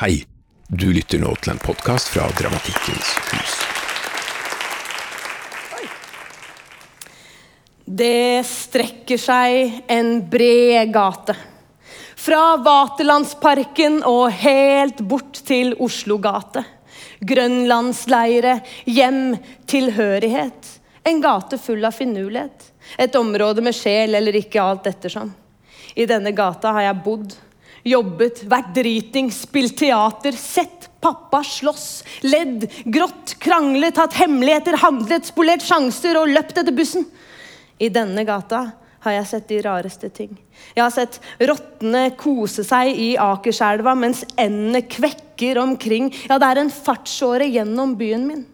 Hei, du lytter nå til en podkast fra Dramatikkens hus. Det strekker seg en bred gate. Fra Vaterlandsparken og helt bort til Oslogate. Grønlandsleire, hjem, tilhørighet. En gate full av finurlighet. Et område med sjel eller ikke, alt ettersom. I denne gata har jeg bodd jobbet, vært driting, spilt teater, sett pappa slåss, ledd, grått, kranglet, hatt hemmeligheter, handlet, spolert sjanser og løpt etter bussen. I denne gata har jeg sett de rareste ting. Jeg har sett rottene kose seg i Akerselva mens endene kvekker omkring. Ja, det er en fartsåre gjennom byen min.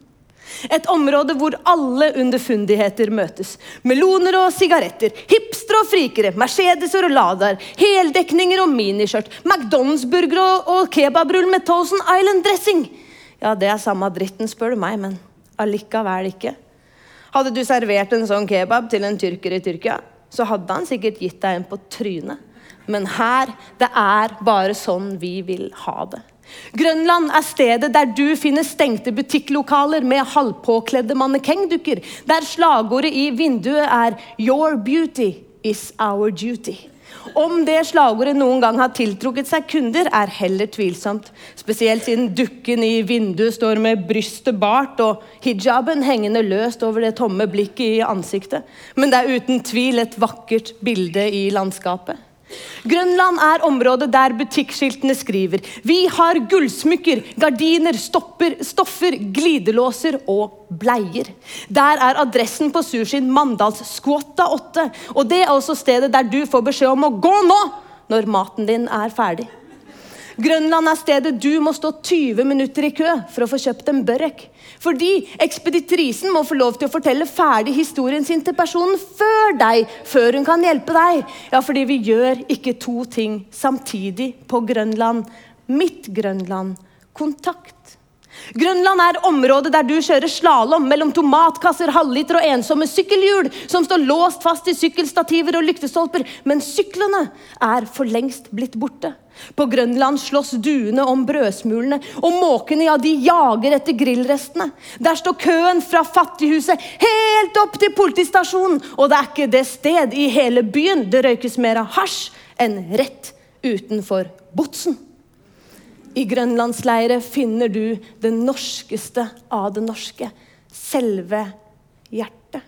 Et område hvor alle underfundigheter møtes. Meloner og sigaretter, hipstere og frikere, Mercedeser og Ladaer, heldekninger og miniskjørt, McDonald's-burgere og, og kebabrull med Thousand Island dressing. Ja, det er samme dritten, spør du meg, men allikevel ikke. Hadde du servert en sånn kebab til en tyrker i Tyrkia, så hadde han sikkert gitt deg en på trynet. Men her, det er bare sånn vi vil ha det. Grønland er stedet der du finner stengte butikklokaler med halvpåkledde mannekengdukker, der slagordet i vinduet er 'Your beauty is our duty'. Om det slagordet noen gang har tiltrukket seg kunder, er heller tvilsomt. Spesielt siden dukken i vinduet står med brystet bart og hijaben hengende løst over det tomme blikket i ansiktet. Men det er uten tvil et vakkert bilde i landskapet. Grønland er området der butikkskiltene skriver Vi har gullsmykker, gardiner, stopper, stoffer, glidelåser og bleier. Der er adressen på sushien Mandals Skvåtta 8. Og det er også stedet der du får beskjed om å gå nå når maten din er ferdig. Grønland er stedet du må stå 20 minutter i kø for å få kjøpt en børek. Fordi ekspeditrisen må få lov til å fortelle ferdig historien sin til personen før deg, før hun kan hjelpe deg. Ja, fordi vi gjør ikke to ting samtidig på Grønland. Mitt Grønland. Kontakt. Grønland er området der du kjører slalåm mellom tomatkasser, halvliter og ensomme sykkelhjul som står låst fast i sykkelstativer og lyktestolper. Men syklene er for lengst blitt borte. På Grønland slåss duene om brødsmulene, og måkene ja, de jager etter grillrestene. Der står køen fra fattighuset helt opp til politistasjonen, og det er ikke det sted i hele byen det røykes mer av hasj enn rett utenfor Botsen. I grønlandsleire finner du det norskeste av det norske. Selve hjertet.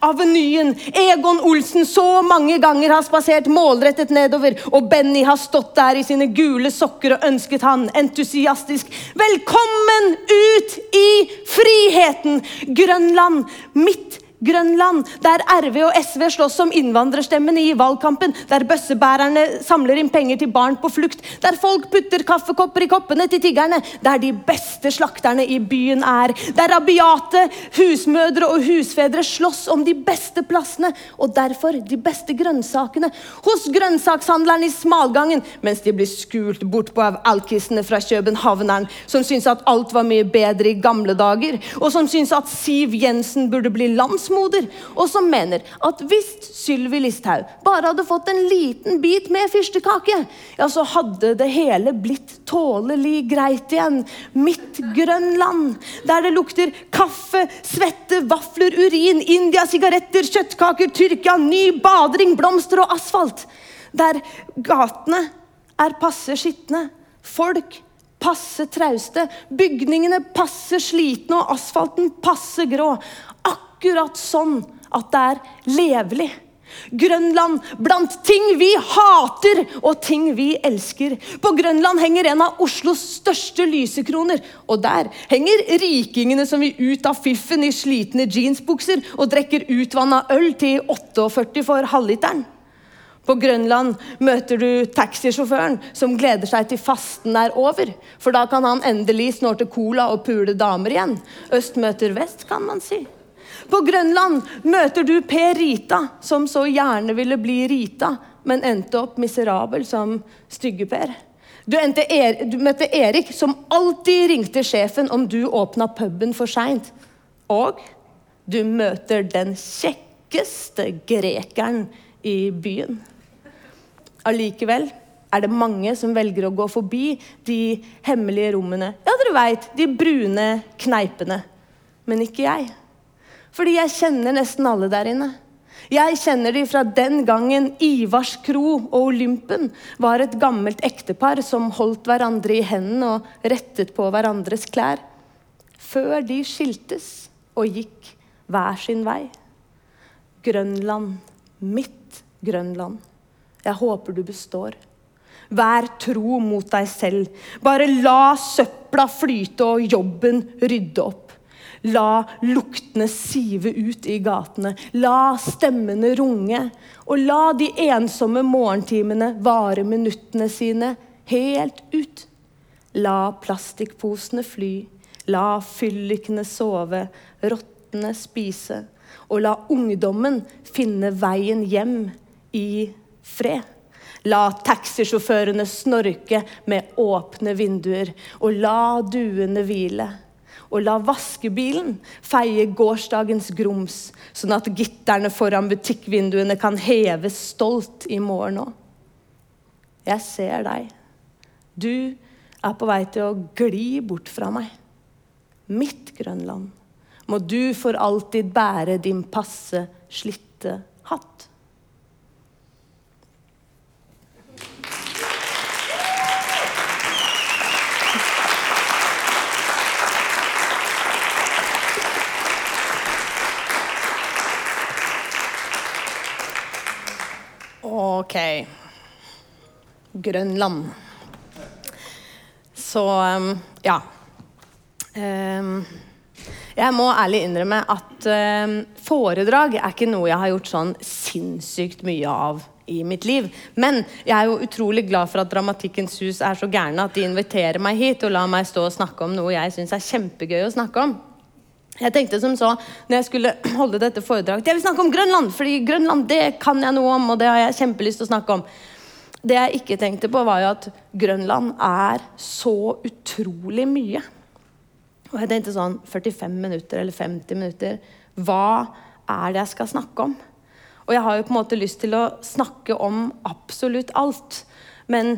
Avenyen Egon Olsen så mange ganger har spasert målrettet nedover, og Benny har stått der i sine gule sokker og ønsket han entusiastisk velkommen ut i friheten! Grønland, midt Grønland, der RV og SV slåss om innvandrerstemmen i valgkampen, der bøssebærerne samler inn penger til barn på flukt, der folk putter kaffekopper i koppene til tiggerne, der de beste slakterne i byen er, der rabiate husmødre og husfedre slåss om de beste plassene, og derfor de beste grønnsakene, hos grønnsakshandleren i smalgangen, mens de blir skult bortpå av alkisene fra københavneren, som syns at alt var mye bedre i gamle dager, og som syns at Siv Jensen burde bli landsmann landsmoder, og som mener at hvis Sylvi Listhaug bare hadde fått en liten bit med fyrstekake, ja, så hadde det hele blitt tålelig greit igjen. Mitt Grønland, der det lukter kaffe, svette, vafler, urin, India, sigaretter, kjøttkaker, Tyrkia, ny badring, blomster og asfalt. Der gatene er passe skitne. Folk passe trauste. Bygningene passe slitne, og asfalten passe grå akkurat sånn at det er levelig. Grønland blant ting vi hater og ting vi elsker. På Grønland henger en av Oslos største lysekroner. Og der henger rikingene som vil ut av fiffen i slitne jeansbukser og drikker utvanna øl til 48 for halvliteren. På Grønland møter du taxisjåføren som gleder seg til fasten er over. For da kan han endelig snorte cola og pule damer igjen. Øst møter vest, kan man si. På Grønland møter du Per Rita, som så gjerne ville bli Rita, men endte opp miserabel som Stygge-Per. Du, er, du, møtte Erik, som alltid ringte sjefen om du åpna puben for seint. Og du møter den kjekkeste grekeren i byen. Allikevel er det mange som velger å gå forbi de hemmelige rommene. Ja, dere veit, de brune kneipene. Men ikke jeg. Fordi jeg kjenner nesten alle der inne. Jeg kjenner de fra den gangen Ivars kro og Olympen var et gammelt ektepar som holdt hverandre i hendene og rettet på hverandres klær. Før de skiltes og gikk hver sin vei. Grønland, mitt Grønland. Jeg håper du består. Vær tro mot deg selv. Bare la søpla flyte og jobben rydde opp. La luktene sive ut i gatene. La stemmene runge. Og la de ensomme morgentimene vare minuttene sine helt ut. La plastikkposene fly. La fyllikene sove. Rottene spise. Og la ungdommen finne veien hjem i fred. La taxisjåførene snorke med åpne vinduer, og la duene hvile. Og la vaskebilen feie gårsdagens grums, sånn at gitterne foran butikkvinduene kan heves stolt i morgen òg. Jeg ser deg. Du er på vei til å gli bort fra meg. Mitt Grønland. Må du for alltid bære din passe, slitte hatt. Ok. Grønland. Så um, ja. Um, jeg må ærlig innrømme at um, foredrag er ikke noe jeg har gjort sånn sinnssykt mye av i mitt liv. Men jeg er jo utrolig glad for at Dramatikkens hus er så gærne at de inviterer meg hit og lar meg stå og snakke om noe jeg syns er kjempegøy å snakke om. Jeg tenkte som så, når jeg skulle holde dette foredraget Jeg vil snakke om Grønland, fordi Grønland det kan jeg noe om, og det har jeg kjempelyst til å snakke om. Det jeg ikke tenkte på, var jo at Grønland er så utrolig mye. Og jeg tenkte sånn 45 minutter eller 50 minutter. Hva er det jeg skal snakke om? Og jeg har jo på en måte lyst til å snakke om absolutt alt. Men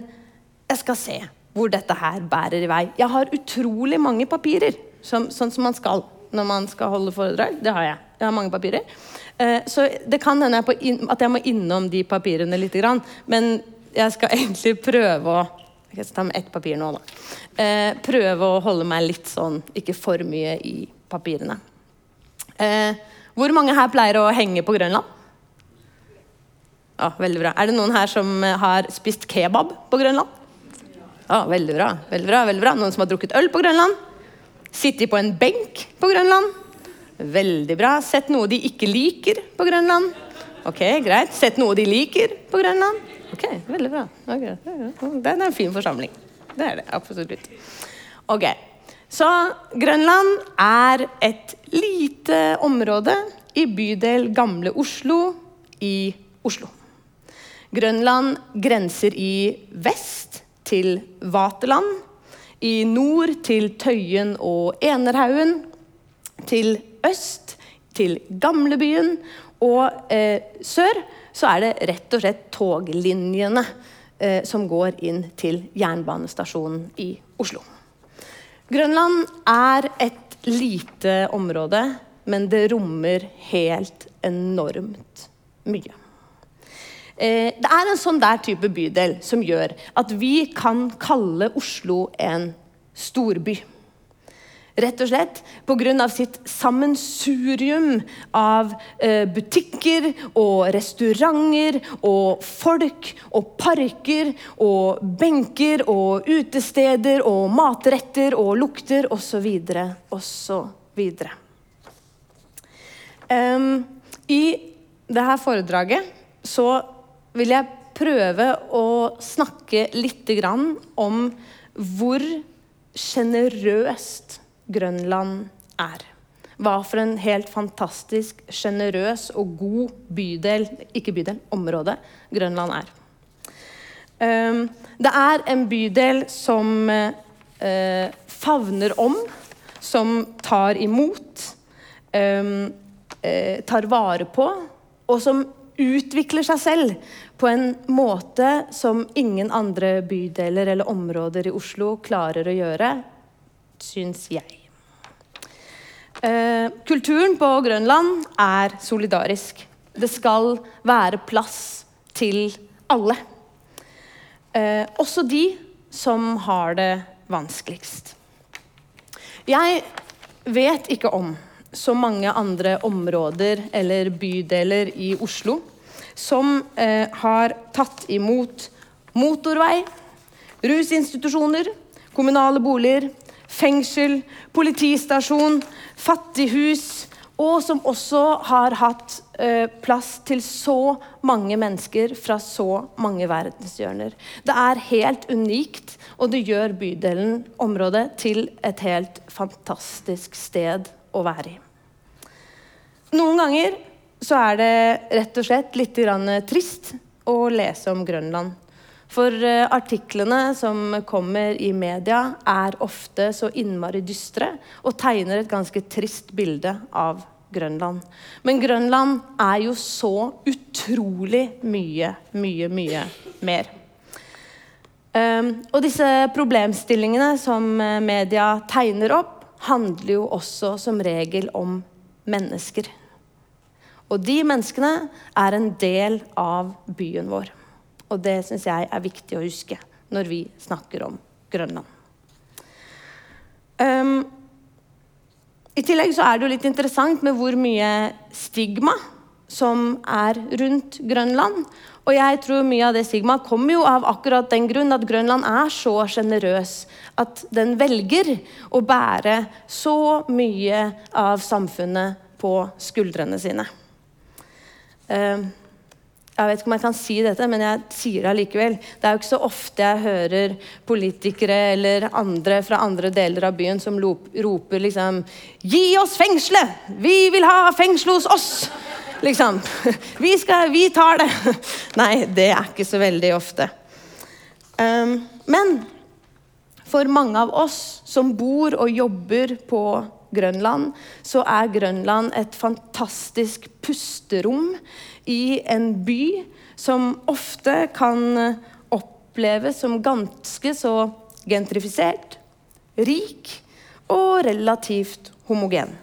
jeg skal se hvor dette her bærer i vei. Jeg har utrolig mange papirer, sånn som man skal når man skal holde foredrag. Det har jeg. Jeg har mange papirer. Eh, så det kan hende at jeg må innom de papirene litt. Men jeg skal egentlig prøve å Jeg skal ta med ett papir nå, da. Eh, prøve å holde meg litt sånn Ikke for mye i papirene. Eh, hvor mange her pleier å henge på Grønland? Ja, veldig bra. Er det noen her som har spist kebab på Grønland? Ja, veldig bra. veldig bra, veldig bra. Noen som har drukket øl på Grønland? Sittet på en benk på Grønland? Veldig bra. Sett noe de ikke liker på Grønland? Ok, greit. Sett noe de liker på Grønland? Ok, veldig bra. Okay. Det er en fin forsamling. Det er det absolutt. Ok, Så Grønland er et lite område i bydel Gamle Oslo i Oslo. Grønland grenser i vest til Vaterland i nord til Tøyen og Enerhaugen. Til øst til Gamlebyen. Og eh, sør så er det rett og slett toglinjene eh, som går inn til jernbanestasjonen i Oslo. Grønland er et lite område, men det rommer helt enormt mye. Eh, det er en sånn der type bydel som gjør at vi kan kalle Oslo en storby. Rett og slett pga. sitt sammensurium av eh, butikker og restauranter og folk og parker og benker og utesteder og matretter og lukter osv. osv. Um, I dette foredraget så vil jeg prøve å snakke litt om hvor sjenerøst Grønland er. Hva for en helt fantastisk sjenerøs og god bydel, ikke bydel, område Grønland er. Um, det er en bydel som uh, favner om, som tar imot, um, uh, tar vare på, og som utvikler seg selv på en måte som ingen andre bydeler eller områder i Oslo klarer å gjøre, syns jeg. Eh, kulturen på Grønland er solidarisk. Det skal være plass til alle. Eh, også de som har det vanskeligst. Jeg vet ikke om så mange andre områder eller bydeler i Oslo som eh, har tatt imot motorvei, rusinstitusjoner, kommunale boliger, fengsel, politistasjon, fattighus, og som også har hatt eh, plass til så mange mennesker fra så mange verdenshjørner. Det er helt unikt, og det gjør bydelen, området, til et helt fantastisk sted å være i. Noen ganger så er det rett og slett litt trist å lese om Grønland. For uh, artiklene som kommer i media, er ofte så innmari dystre og tegner et ganske trist bilde av Grønland. Men Grønland er jo så utrolig mye, mye, mye mer. Um, og disse problemstillingene som eh, media tegner opp, handler jo også som regel om mennesker. Og de menneskene er en del av byen vår. Og det syns jeg er viktig å huske når vi snakker om Grønland. Um, I tillegg så er det jo litt interessant med hvor mye stigma som er rundt Grønland. Og jeg tror mye av det stigmaet kommer jo av akkurat den grunn at Grønland er så sjenerøs at den velger å bære så mye av samfunnet på skuldrene sine. Uh, jeg vet ikke om jeg kan si dette, men jeg sier det allikevel. Det er jo ikke så ofte jeg hører politikere eller andre fra andre deler av byen som roper liksom Gi oss fengselet! Vi vil ha fengsel hos oss! Liksom. Vi, skal, vi tar det! Nei, det er ikke så veldig ofte. Um, men for mange av oss som bor og jobber på Grønland, så er Grønland et fantastisk pusterom i en by som ofte kan oppleves som ganske så gentrifisert, rik og relativt homogen.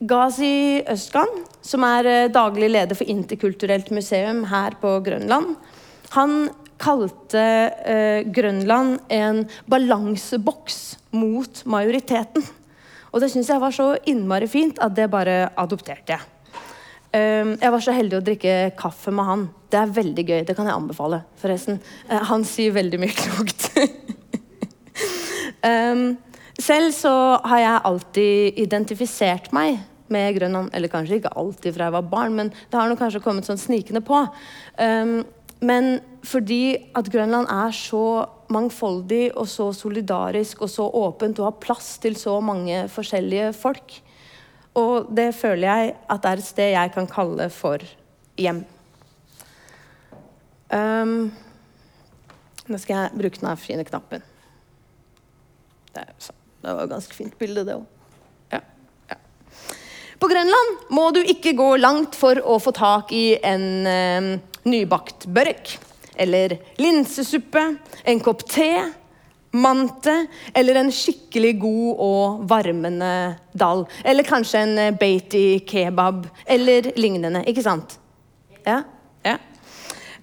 Gazi Østgan, som er daglig leder for Interkulturelt museum her på Grønland, han kalte eh, Grønland en balanseboks mot majoriteten. Og det syns jeg var så innmari fint at det bare adopterte jeg. Um, jeg var så heldig å drikke kaffe med han. Det er veldig gøy. Det kan jeg anbefale, forresten. Uh, han sier veldig mye klokt. um, selv så har jeg alltid identifisert meg med Grønland. Eller kanskje ikke alltid fra jeg var barn, men det har nok kanskje kommet sånn snikende på. Men fordi at Grønland er så mangfoldig og så solidarisk og så åpent og har plass til så mange forskjellige folk. Og det føler jeg at det er et sted jeg kan kalle for hjem. Um, nå skal jeg bruke den fine knappen. Det, det var et ganske fint bilde, det òg. Ja, ja. På Grønland må du ikke gå langt for å få tak i en um, nybakt børk eller linsesuppe, en kopp te, mante eller en skikkelig god og varmende dal. Eller kanskje en eh, beiti kebab eller lignende. Ikke sant? Ja? ja.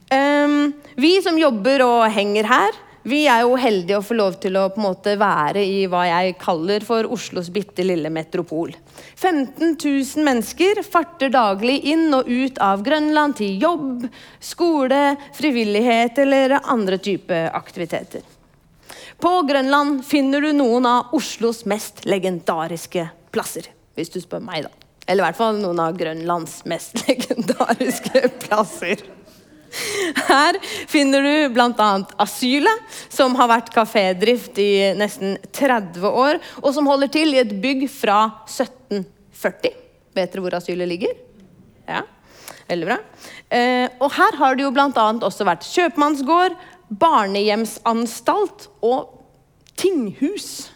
Um, vi som jobber og henger her, vi er jo heldige å få lov til å på en måte være i hva jeg kaller for Oslos bitte lille metropol. 15 000 mennesker farter daglig inn og ut av Grønland til jobb, skole, frivillighet eller andre typer aktiviteter. På Grønland finner du noen av Oslos mest legendariske plasser, hvis du spør meg, da. Eller i hvert fall noen av Grønlands mest legendariske plasser. Her finner du bl.a. Asylet, som har vært kafédrift i nesten 30 år, og som holder til i et bygg fra 1740. Vet dere hvor asylet ligger? Ja, veldig bra. Eh, og her har det jo bl.a. også vært kjøpmannsgård, barnehjemsanstalt og tinghus.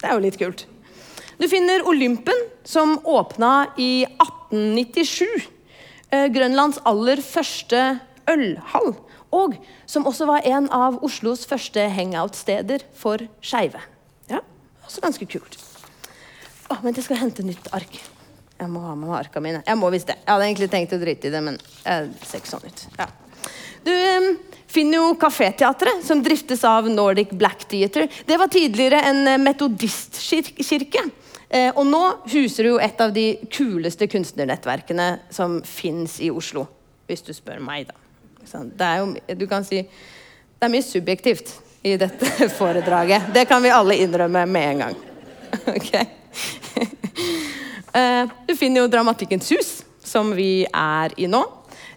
Det er jo litt kult. Du finner Olympen, som åpna i 1897 eh, Grønlands aller første ølhall. Og som også var en av Oslos første hangout-steder for skeive. Ja, også ganske kult. Å, men jeg skal hente nytt ark. Jeg må ha med meg arka mine. Jeg må visst det. Jeg hadde egentlig tenkt å drite i det, men jeg ser ikke sånn ut. Ja. Du um, finner jo Kaféteatret, som driftes av Nordic Black Theater. Det var tidligere en eh, metodistkirke. Eh, og nå huser du jo et av de kuleste kunstnernettverkene som fins i Oslo. Hvis du spør meg, da. Jo, du kan si det er mye subjektivt i dette foredraget. Det kan vi alle innrømme med en gang. Okay? Eh, du finner jo Dramatikkens hus, som vi er i nå.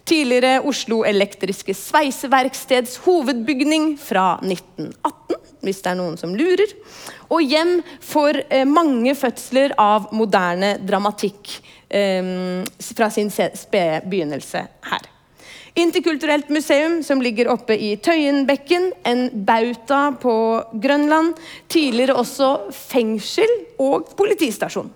Tidligere Oslo Elektriske Sveiseverksteds hovedbygning fra 1918, hvis det er noen som lurer. Og hjem for eh, mange fødsler av moderne dramatikk eh, fra sin spede begynnelse her. Interkulturelt museum som ligger oppe i Tøyenbekken, en bauta på Grønland. Tidligere også fengsel og politistasjon.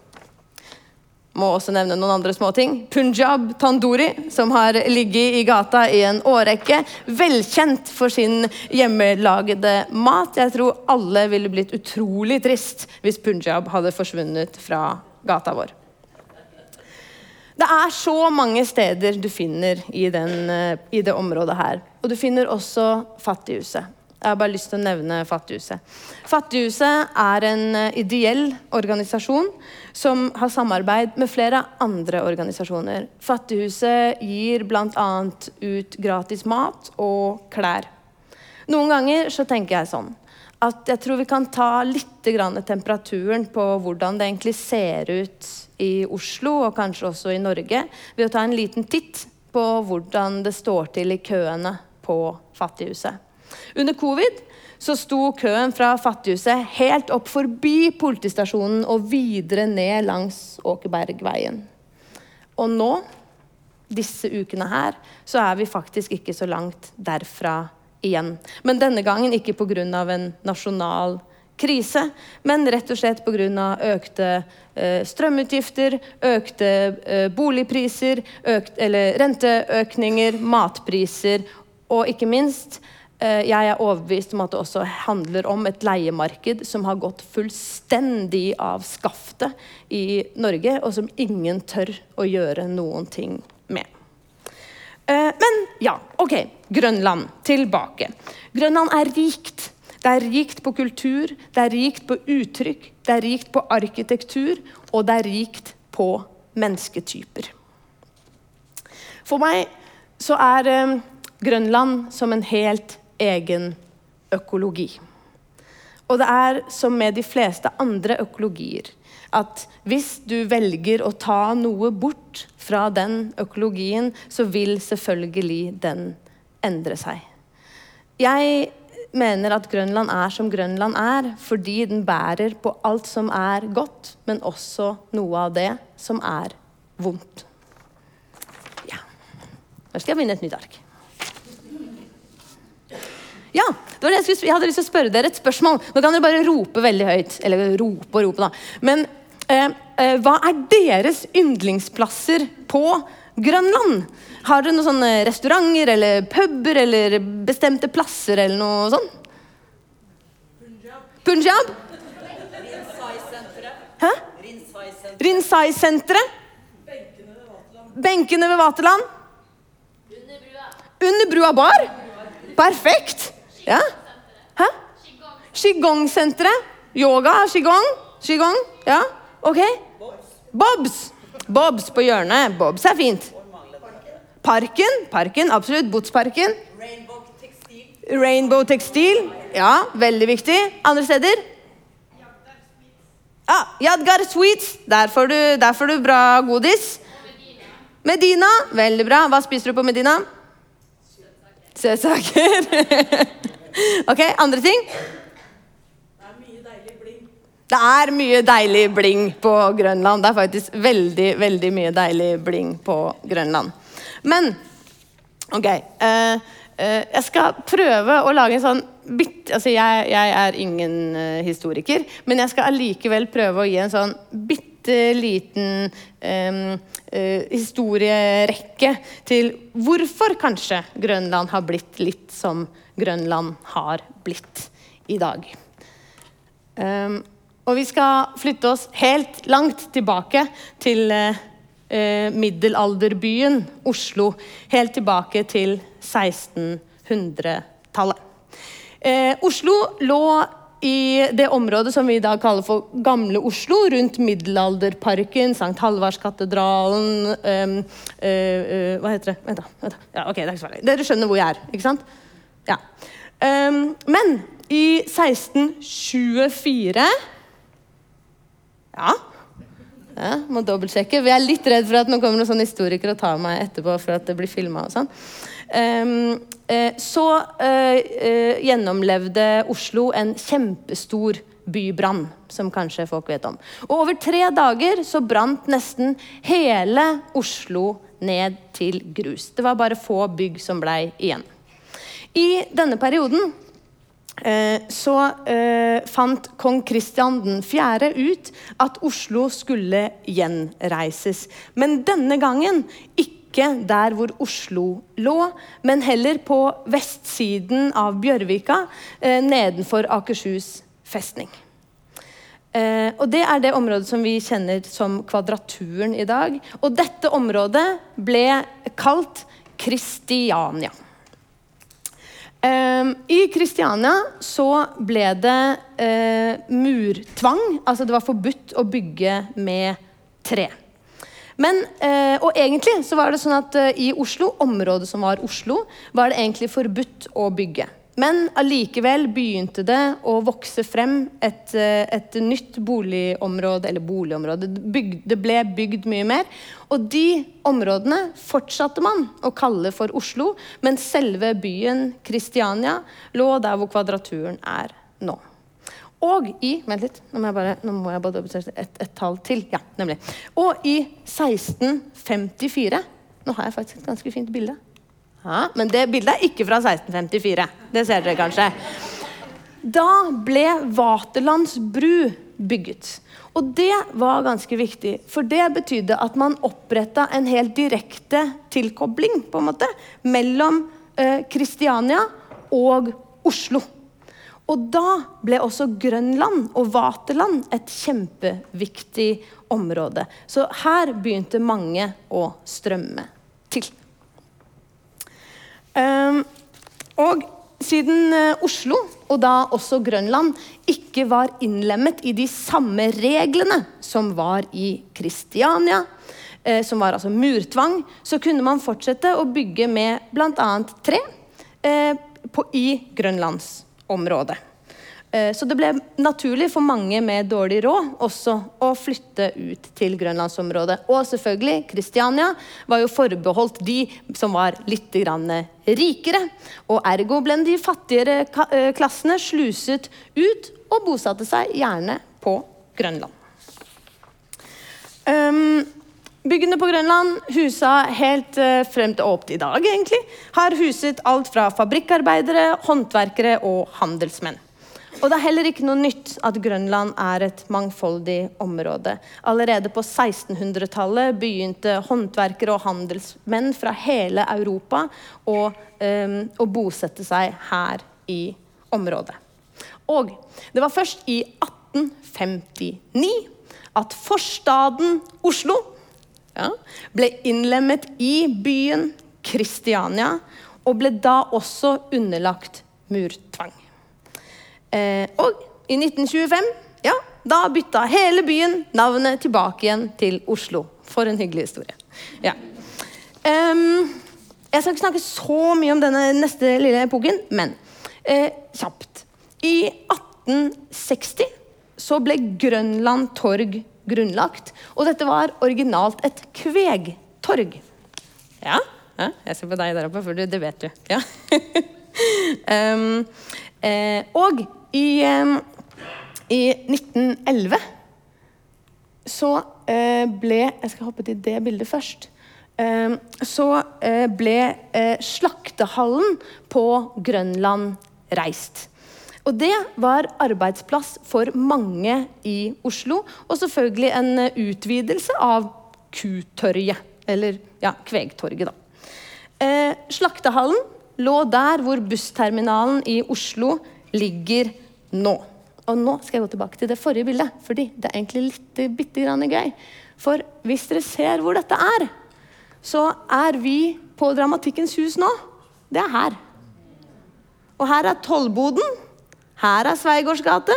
Må også nevne noen andre småting. Punjab Tandori, som har ligget i gata i en årrekke. Velkjent for sin hjemmelagede mat. Jeg tror alle ville blitt utrolig trist hvis Punjab hadde forsvunnet fra gata vår. Det er så mange steder du finner i, den, eh, i, det området her. Og du finner også Fattighuset. Jeg har bare lyst til å nevne Fattighuset. Fattighuset er en eh, ideell organisasjon som har samarbeid med flere andre organisasjoner. Fattighuset gir bl.a. ut gratis mat og klær. Noen ganger så tenker jeg sånn at jeg tror vi kan ta litt temperaturen på hvordan det egentlig ser ut i Oslo, og kanskje også i Norge, ved å ta en liten titt på hvordan det står til i køene på Fattighuset. Under covid så sto køen fra Fattighuset helt opp forbi politistasjonen og videre ned langs Åkerbergveien. Og nå, disse ukene her, så er vi faktisk ikke så langt derfra igjen. Men denne gangen ikke pga. en nasjonal krise, men rett og slett pga. økte eh, strømutgifter, økte eh, boligpriser, økt, eller renteøkninger, matpriser og ikke minst eh, jeg er overbevist om at det også handler om et leiemarked som har gått fullstendig av skaftet i Norge, og som ingen tør å gjøre noen ting med. Men ja, OK. Grønland. Tilbake. Grønland er rikt. Det er rikt på kultur, det er rikt på uttrykk, det er rikt på arkitektur, og det er rikt på mennesketyper. For meg så er eh, Grønland som en helt egen økologi. Og det er som med de fleste andre økologier at hvis du velger å ta noe bort fra den økologien, så vil selvfølgelig den endre seg. Jeg mener at Grønland er som Grønland er, fordi den bærer på alt som er godt, men også noe av det som er vondt. Ja. Nå skal jeg vinne et nytt ark. Ja, det var det jeg, skulle, jeg hadde lyst til å spørre dere et spørsmål. Nå kan dere bare rope veldig høyt. Eller rope og rope, da. Men eh, eh, hva er deres yndlingsplasser på Grønland? Har dere noen sånne restauranter eller puber eller bestemte plasser eller noe sånt? Punjab? Hæ? Rinsai-senteret. Benkene ved Vaterland. Under brua. Bar? Perfekt. Ja? Hæ? Qigong-senteret. Yoga, qigong. Qigong. Ja, OK. Bobs. Bobs på hjørnet. Bobs er fint. Parken, parken, absolutt. Botsparken. Rainbow Tekstil. Rainbow Tekstil. Ja, veldig viktig. Andre steder? Ah, Yadgar Sweets. Der får, du, der får du bra godis. Medina. Veldig bra. Hva spiser du på Medina? Søtsaker. ok, andre ting? Det er mye deilig bling på Grønland. Det er faktisk veldig, veldig mye deilig bling på Grønland. Men OK. Uh, uh, jeg skal prøve å lage en sånn bitte Altså, jeg, jeg er ingen uh, historiker, men jeg skal allikevel prøve å gi en sånn bitte liten um, historierekke til hvorfor kanskje Grønland har blitt litt som Grønland har blitt i dag. Um, og vi skal flytte oss helt langt tilbake til eh, eh middelalderbyen Oslo. Helt tilbake til 1600-tallet. Eh, Oslo lå i det området som vi i dag kaller for Gamle Oslo, rundt Middelalderparken, Sankt Halvardskatedralen eh, uh, Hva heter det? Vent, da. Vent da. Ja, ok, det er ikke så farlig. Dere skjønner hvor jeg er, ikke sant? Ja. Men i 1624 ja. Ja må dobbeltsjekke. Jeg er litt redd for at nå kommer noen historikere og tar meg etterpå for at det blir filma og sånn. Um, uh, så uh, gjennomlevde Oslo en kjempestor bybrann, som kanskje folk vet om. Og over tre dager så brant nesten hele Oslo ned til grus. Det var bare få bygg som blei igjen. I denne perioden så eh, fant kong Kristian 4. ut at Oslo skulle gjenreises. Men denne gangen ikke der hvor Oslo lå, men heller på vestsiden av Bjørvika, eh, nedenfor Akershus festning. og Det er det området som vi kjenner som Kvadraturen i dag. Og dette området ble kalt Kristiania. Um, I Kristiania så ble det uh, murtvang. Altså det var forbudt å bygge med tre. Men, uh, og egentlig så var det sånn at uh, i Oslo, området som var Oslo, var det egentlig forbudt å bygge. Men allikevel begynte det å vokse frem et, eh, et nytt boligområde, eller boligområde. det ble bygd mye mer. Og de områdene fortsatte man å kalle for Oslo, men selve byen Kristiania lå der hvor Kvadraturen er nå. Og i Vent litt, nå må jeg bare, må jeg bare et, et tall til. Ja, nemlig. Og i 1654 Nå har jeg faktisk et ganske fint bilde. Ja, men det bildet er ikke fra 1654. Det ser dere kanskje. Da ble Vaterlands bru bygget. Og det var ganske viktig, for det betydde at man oppretta en helt direkte tilkobling på en måte, mellom Kristiania eh, og Oslo. Og da ble også Grønland og Vaterland et kjempeviktig område. Så her begynte mange å strømme og siden eh, Oslo, og da også Grønland, ikke var innlemmet i de samme reglene som var i Kristiania, eh, som var altså murtvang, så kunne man fortsette å bygge med bl.a. tre eh, på, i grønlandsområdet. Eh, så det ble naturlig for mange med dårlig råd også å flytte ut til grønlandsområdet. Og selvfølgelig, Kristiania var jo forbeholdt de som var litt rikere. Og ergo ble de fattigere eh, klassene sluset ut og bosatte seg gjerne på Grønland. Um, Byggene på Grønland husa helt uh, frem til til i dag egentlig, har huset alt fra fabrikkarbeidere, håndverkere og handelsmenn. Og det er heller ikke noe nytt at Grønland er et mangfoldig område. Allerede på 1600-tallet begynte håndverkere og handelsmenn fra hele Europa å, um, å, bosette seg her i området. Og det var først i 1859 at forstaden Oslo ja, ble innlemmet i byen Kristiania, og ble da også underlagt murtvang. Eh, og i 1925 ja, da bytta hele byen navnet tilbake igjen til Oslo. For en hyggelig historie. Ja. Um, jeg skal ikke snakke så mye om denne neste lille epoken, men eh, kjapt. I 1860 så ble Grønland torg grunnlagt. Og dette var originalt et kvegtorg. Ja, ja jeg ser på deg der oppe, for det vet du. Ja. um, eh, og i, i 1911 så eh, ble Jeg skal hoppe til det bildet først. Så eh, ble eh, slaktehallen på Grønland reist. Og det var arbeidsplass for mange i Oslo, og selvfølgelig en utvidelse av Kutorget. Eller ja, Kvegtorget, da. Eh, slaktehallen lå der hvor bussterminalen i Oslo ligger nå. Og nå skal jeg gå tilbake til det forrige bildet, fordi det er egentlig litt bitte grann gøy. For hvis dere ser hvor dette er, så er vi på Dramatikkens hus nå. Det er her. Og her er Tollboden. Her er Sveigårds gate.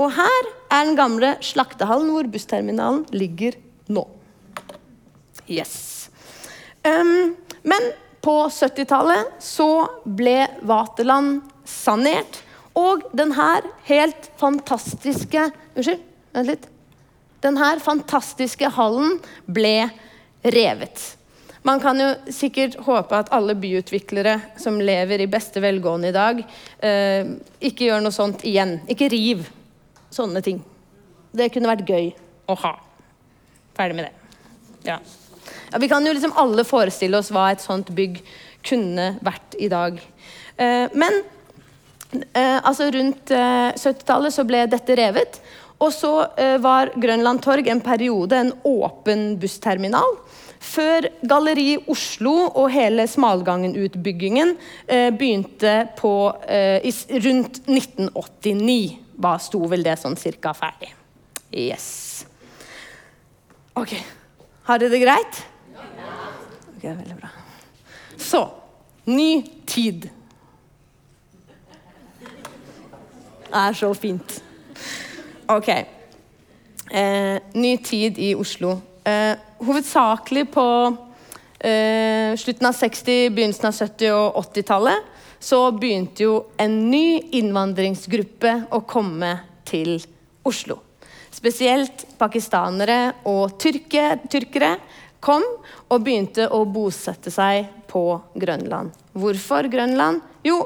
Og her er den gamle slaktehallen hvor bussterminalen ligger nå. Yes. Um, men på 70-tallet så ble Vaterland sanert. Og den her helt fantastiske Unnskyld, vent litt. Den her fantastiske hallen ble revet. Man kan jo sikkert håpe at alle byutviklere som lever i beste velgående i dag, eh, ikke gjør noe sånt igjen. Ikke riv sånne ting. Det kunne vært gøy å ha. Ferdig med det. Ja. ja vi kan jo liksom alle forestille oss hva et sånt bygg kunne vært i dag. Eh, men altså rundt 70-tallet eh, så ble dette revet. Og så eh, var Grønland Torg en periode en åpen bussterminal. Før Galleri Oslo og hele Smalgangen-utbyggingen eh, begynte på eh, rundt 1989. Hva sto vel det sånn cirka ferdig. Yes. OK. Har dere det greit? Ja. Ok, Veldig bra. Så ny tid. Det er så fint. Ok. Eh, ny tid i Oslo. Eh, hovedsakelig på eh, slutten av 60-, begynnelsen av 70- og 80-tallet så begynte jo en ny innvandringsgruppe å komme til Oslo. Spesielt pakistanere og tyrke, tyrkere kom og begynte å bosette seg på Grønland. Hvorfor Grønland? Jo,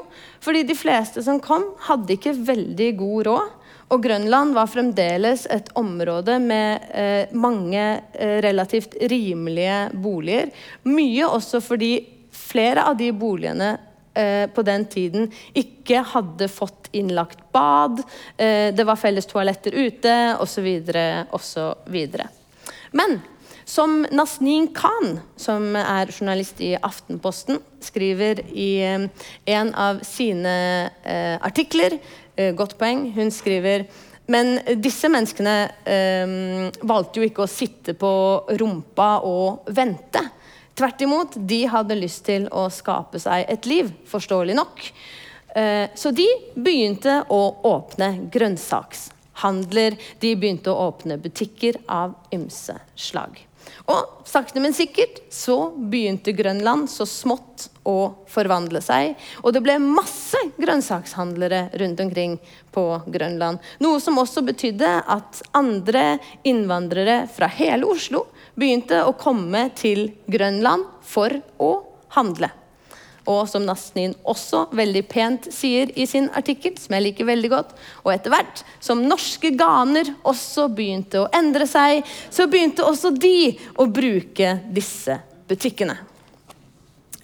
fordi de fleste som kom, hadde ikke veldig god råd. Og Grønland var fremdeles et område med eh, mange eh, relativt rimelige boliger. Mye også fordi flere av de boligene eh, på den tiden ikke hadde fått innlagt bad, eh, det var felles toaletter ute, osv., osv. Men som Nasnin Khan, som er journalist i Aftenposten, skriver i eh, en av sine eh, artikler Eh, godt poeng. Hun skriver men disse menneskene valgte jo ikke å sitte på rumpa og vente. Tvert imot, de hadde lyst til å skape seg et liv, forståelig nok. Så de begynte å åpne grønnsakshandler. De begynte å åpne butikker av ymse slag. Og sakte, men sikkert så begynte Grønland så smått å forvandle seg. Og det ble masse grønnsakshandlere rundt omkring på Grønland. Noe som også betydde at andre innvandrere fra hele Oslo begynte å komme til Grønland for å handle og som Nasnin også veldig pent sier i sin artikkel, som jeg liker veldig godt. Og etter hvert som norske ganer også begynte å endre seg, så begynte også de å bruke disse butikkene.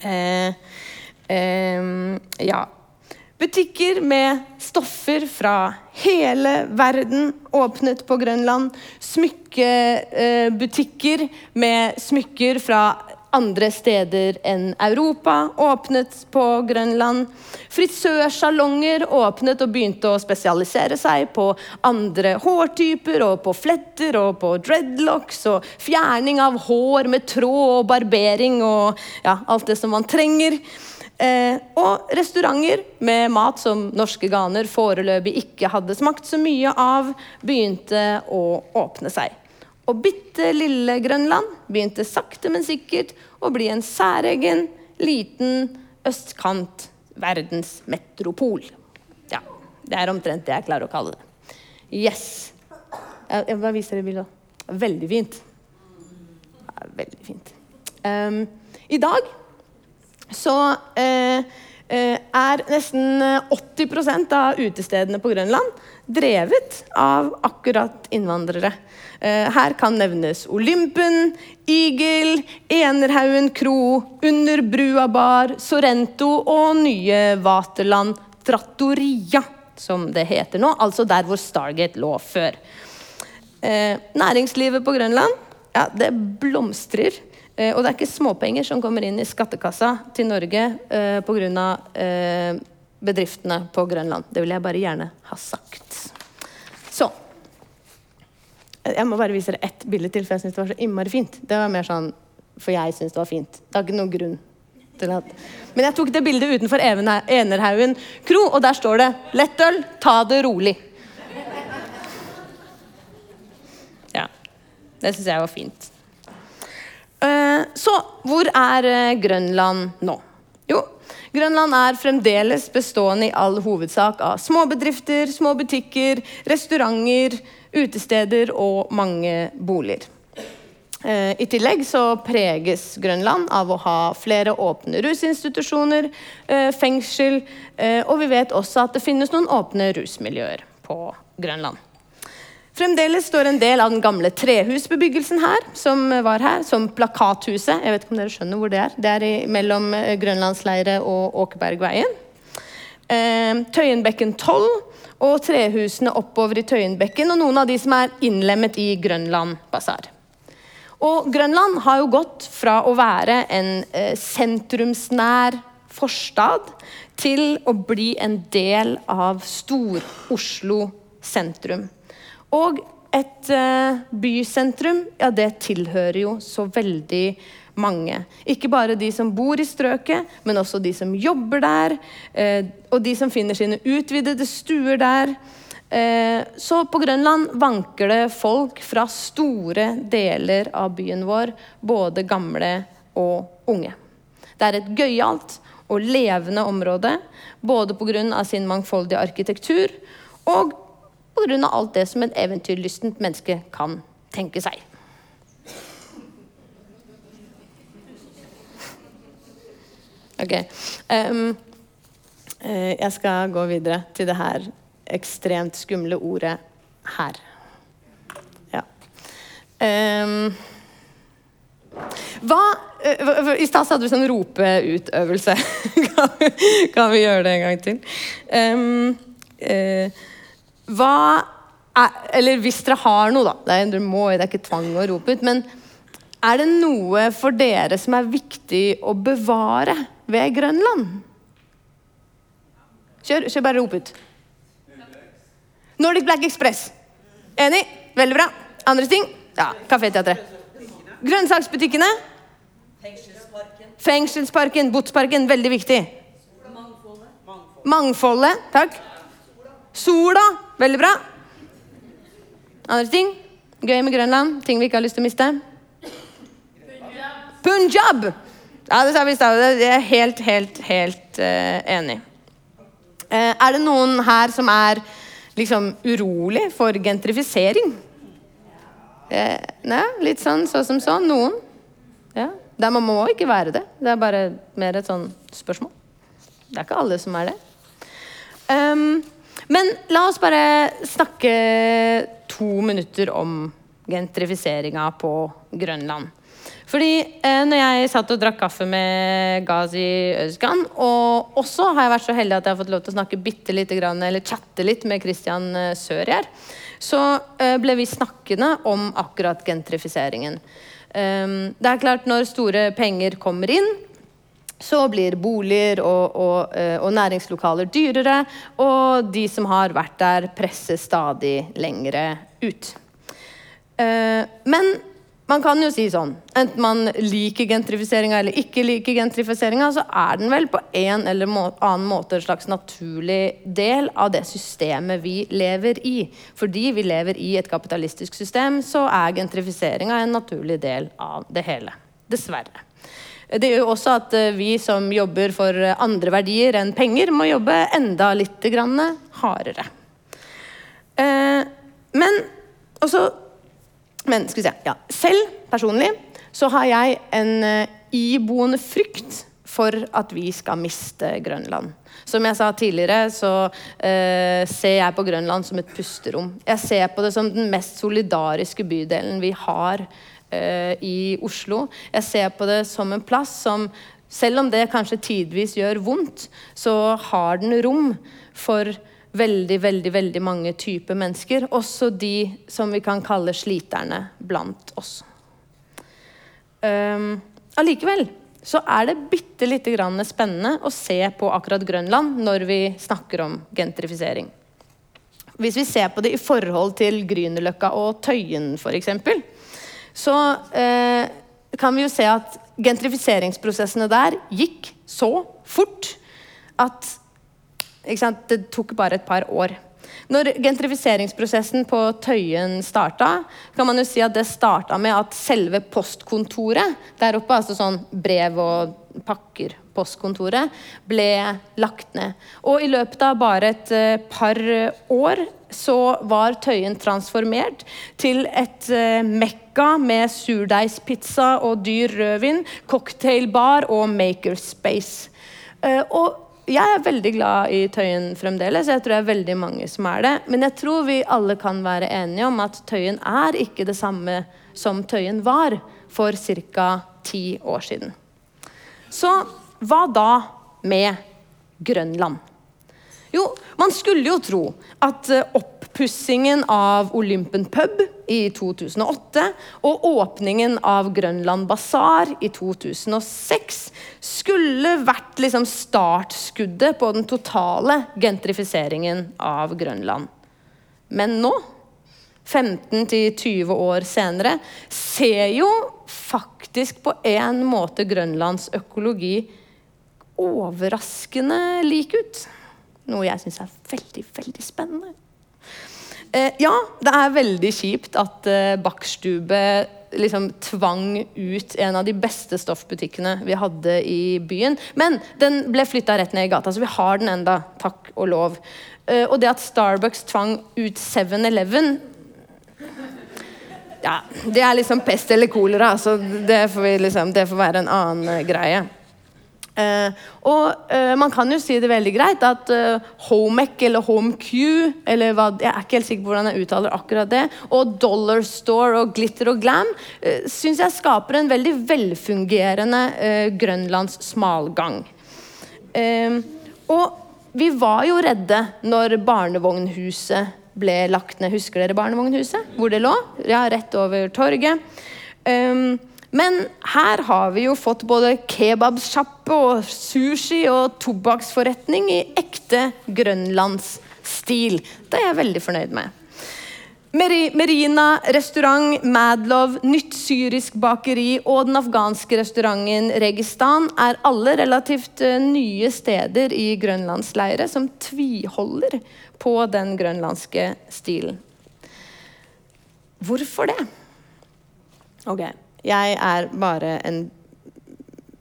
Eh, eh, ja. Butikker med stoffer fra hele verden åpnet på Grønland. Smykkebutikker med smykker fra andre steder enn Europa åpnet på Grønland. Frisørsalonger åpnet og begynte å spesialisere seg på andre hårtyper og på fletter og på dreadlocks og fjerning av hår med tråd og barbering og ja, alt det som man trenger. Eh, og restauranter med mat som norske ganer foreløpig ikke hadde smakt så mye av, begynte å åpne seg. Og bitte lille Grønland begynte sakte, men sikkert å bli en særegen, liten østkant verdensmetropol. Ja, det er omtrent det jeg klarer å kalle det. Yes. Jeg bare viser dere bildet. Veldig fint. Ja, veldig fint. Um, I dag så uh, er nesten 80% av utestedene på Grønland drevet av akkurat innvandrere. Eh, her kan nevnes Olympen, Igel, Enerhaugen kro, Under brua bar, Sorrento og nye Vaterland Trattoria. som det heter nå, altså der hvor Stargate lå før. Eh, næringslivet på Grønland ja, det blomstrer. Eh, og det er ikke småpenger som kommer inn i skattekassa til Norge eh, pga. Eh, bedriftene på Grønland. Det vil jeg bare gjerne ha sagt. Så Jeg må bare vise dere ett bilde til, for jeg syns det var så innmari fint. Det var mer sånn for jeg syns det var fint. Det har ikke noen grunn til at Men jeg tok det bildet utenfor Enerhaugen kro, og der står det 'Lettøl, ta det rolig'. Ja. Det syns jeg var fint. Eh, så hvor er eh, Grønland nå? Jo, Grønland er fremdeles bestående i all hovedsak av småbedrifter, små butikker, restauranter, utesteder og mange boliger. Eh, I tillegg så preges Grønland av å ha flere åpne rusinstitusjoner, fengsel, og vi vet også at det finnes noen åpne rusmiljøer på Grønland. Fremdeles står en del av den gamle trehusbebyggelsen her, som var her, som Plakathuset. Jeg vet ikke om dere skjønner hvor det er. Det er i, mellom Grønlandsleiret og Åkebergveien. Tøyenbekken 12 og trehusene oppover i Tøyenbekken, og noen av de som er innlemmet i Grønland basar. Og Grønland har jo gått fra å være en eh, sentrumsnær forstad til å bli en del av Stor-Oslo sentrum. Og et eh, bysentrum, ja, det tilhører jo så veldig mange. Ikke bare de som bor i strøket, men også de som jobber der, eh, og de som finner sine utvidede stuer der. Eh, så på Grønland vanker det folk fra store deler av byen vår, både gamle og unge. Det er et gøyalt og levende område, både pga. sin mangfoldige arkitektur og pga. alt det som et eventyrlystent menneske kan tenke seg. Ok. Um, jeg skal gå videre til det her ekstremt skumle ordet 'her'. Ja. Um, hva I stad hadde vi sånn ropeutøvelse. kan, kan, vi gjøre det en gang til? Um, uh, hva er, Eller hvis dere har noe, da. Det er, må, det er ikke tvang å rope ut. Men er det noe for dere som er viktig å bevare ved Grønland? Kjør, kjør bare rop ut. Nordic Black Express. Enig? Veldig bra. Andre ting? Ja, Kaféteatret. Grønnsaksbutikkene? Fengselsparken. Fengselsparken, Botsparken. Veldig viktig. Mangfoldet. Mangfoldet. Takk. Sola. Veldig bra. Andre ting? Gøy med Grønland? Ting vi ikke har lyst til å miste? Punjab. Ja, det sa vi i stad. Jeg er helt, helt, helt uh, enig. Uh, er det noen her som er liksom urolig for gentrifisering. Uh, nei, litt sånn så som sånn. Noen. Ja. Der man må ikke være det. Det er bare mer et sånn spørsmål. Det er ikke alle som er det. Um, men la oss bare snakke to minutter om gentrifiseringa på Grønland. Fordi eh, når jeg satt og drakk kaffe med Ghazi Özkan, og også har jeg vært så heldig at jeg har fått lov til å snakke bitte litt, eller chatte litt med Christian eh, Sørgjerd, så eh, ble vi snakkende om akkurat gentrifiseringen. Um, det er klart, når store penger kommer inn, så blir boliger og, og, eh, og, næringslokaler dyrere, og de som har vært der, presser stadig lengre ut. Uh, men man kan jo si sånn, enten man liker gentrifiseringa eller ikke liker gentrifiseringa, så er den vel på en eller annen måte en slags naturlig del av det systemet vi lever i. Fordi vi lever i et kapitalistisk system, så er gentrifiseringa en naturlig del av det hele. Dessverre. Det gjør jo også at eh, vi som jobber for andre verdier enn penger, må jobbe enda litt hardere. Eh, men også men skal vi se ja. Selv personlig så har jeg en iboende frykt for at vi skal miste Grønland. Som jeg sa tidligere, så eh, ser jeg på Grønland som et pusterom. Jeg ser på det som den mest solidariske bydelen vi har i Oslo. Jeg ser på det som en plass som, selv om det kanskje tidvis gjør vondt, så har den rom for veldig, veldig, veldig mange typer mennesker. Også de som vi kan kalle sliterne blant oss. Um, så er det bitte lite grann spennende å se på akkurat Grønland når vi snakker om gentrifisering. Hvis vi ser på det i forhold til Grünerløkka og Tøyen f.eks., så eh, kan vi jo se at gentrifiseringsprosessene der gikk så fort at sant, det tok bare et par år. Når gentrifiseringsprosessen på Tøyen starta, kan man jo si at det starta med at selve postkontoret der oppe, altså sånn brev og pakker, postkontoret, ble lagt ned. Og i løpet av bare et uh, par år så var Tøyen transformert til et uh, mekka med surdeigspizza og dyr rødvin, cocktailbar og makerspace. Uh, og jeg er veldig glad i Tøyen fremdeles. Jeg tror det er veldig mange som er det. Men jeg tror vi alle kan være enige om at Tøyen er ikke det samme som Tøyen var for ca. ti år siden. Så hva da med Grønland? Jo, man skulle jo tro at eh, oppussingen av Olympen pub i 2008 og åpningen av Grønland basar i 2006 skulle vært liksom startskuddet på den totale gentrifiseringen av Grønland. Men nå, 15-20 år senere, ser jo faktisk på en måte Grønlands økologi overraskende lik ut. Noe jeg syns er veldig, veldig spennende. Eh, ja, det er veldig kjipt at eh, Bakkstube liksom tvang ut en av de beste stoffbutikkene vi hadde i byen. Men den ble flytta rett ned i gata, så vi har den enda, takk og lov. Eh, og det at Starbucks tvang ut 7-Eleven ja, Det er liksom pest eller kolera, så det får, liksom, det får være en annen greie. Uh, og eh, man kan jo si det veldig greit at eh, Homec eller HomeQ eller hva, Jeg er ikke helt sikker på hvordan jeg uttaler akkurat det. Og Dollar Store og Glitter og Glam eh, syns jeg skaper en veldig velfungerende eh, grønlands smalgang. og vi var jo redde når barnevognhuset ble lagt ned. Husker dere barnevognhuset? Hvor det lå? Ja, rett over torget. Um, men her har vi jo fått både kebabsjappe og sushi og tobakksforretning i ekte grønlandsstil. Det er jeg veldig fornøyd med. Merina restaurant, Madlov, nytt syrisk bakeri og den afghanske restauranten Registan er alle relativt eh, nye steder i grønlandsleire som tviholder på den grønlandske stilen. Hvorfor det? Ok. Jeg er bare en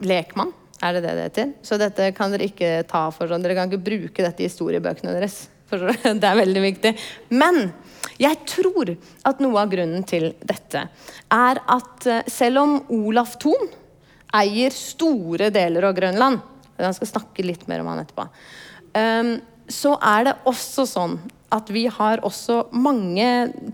lekmann. Er det det det heter? Så dette kan dere ikke ta for sånn. Dere kan ikke bruke dette i historiebøkene deres. For det er veldig viktig. Men jeg tror at noe av grunnen til dette er at eh, selv om Olaf Thon eier store deler av Grønland Jeg skal snakke litt mer om han etterpå. Um, så er det også sånn at vi har også mange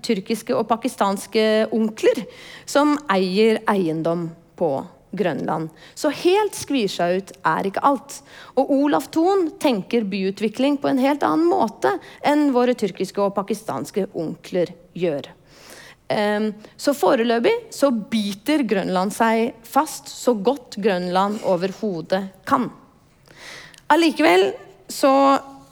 tyrkiske og pakistanske onkler som eier eiendom på Grønland. Så helt skvisa ut er ikke alt. Og Olaf Thon tenker byutvikling på en helt annen måte enn våre tyrkiske og pakistanske onkler gjør. Ehm, så foreløpig så biter Grønland seg fast så godt Grønland overhodet kan. Allikevel så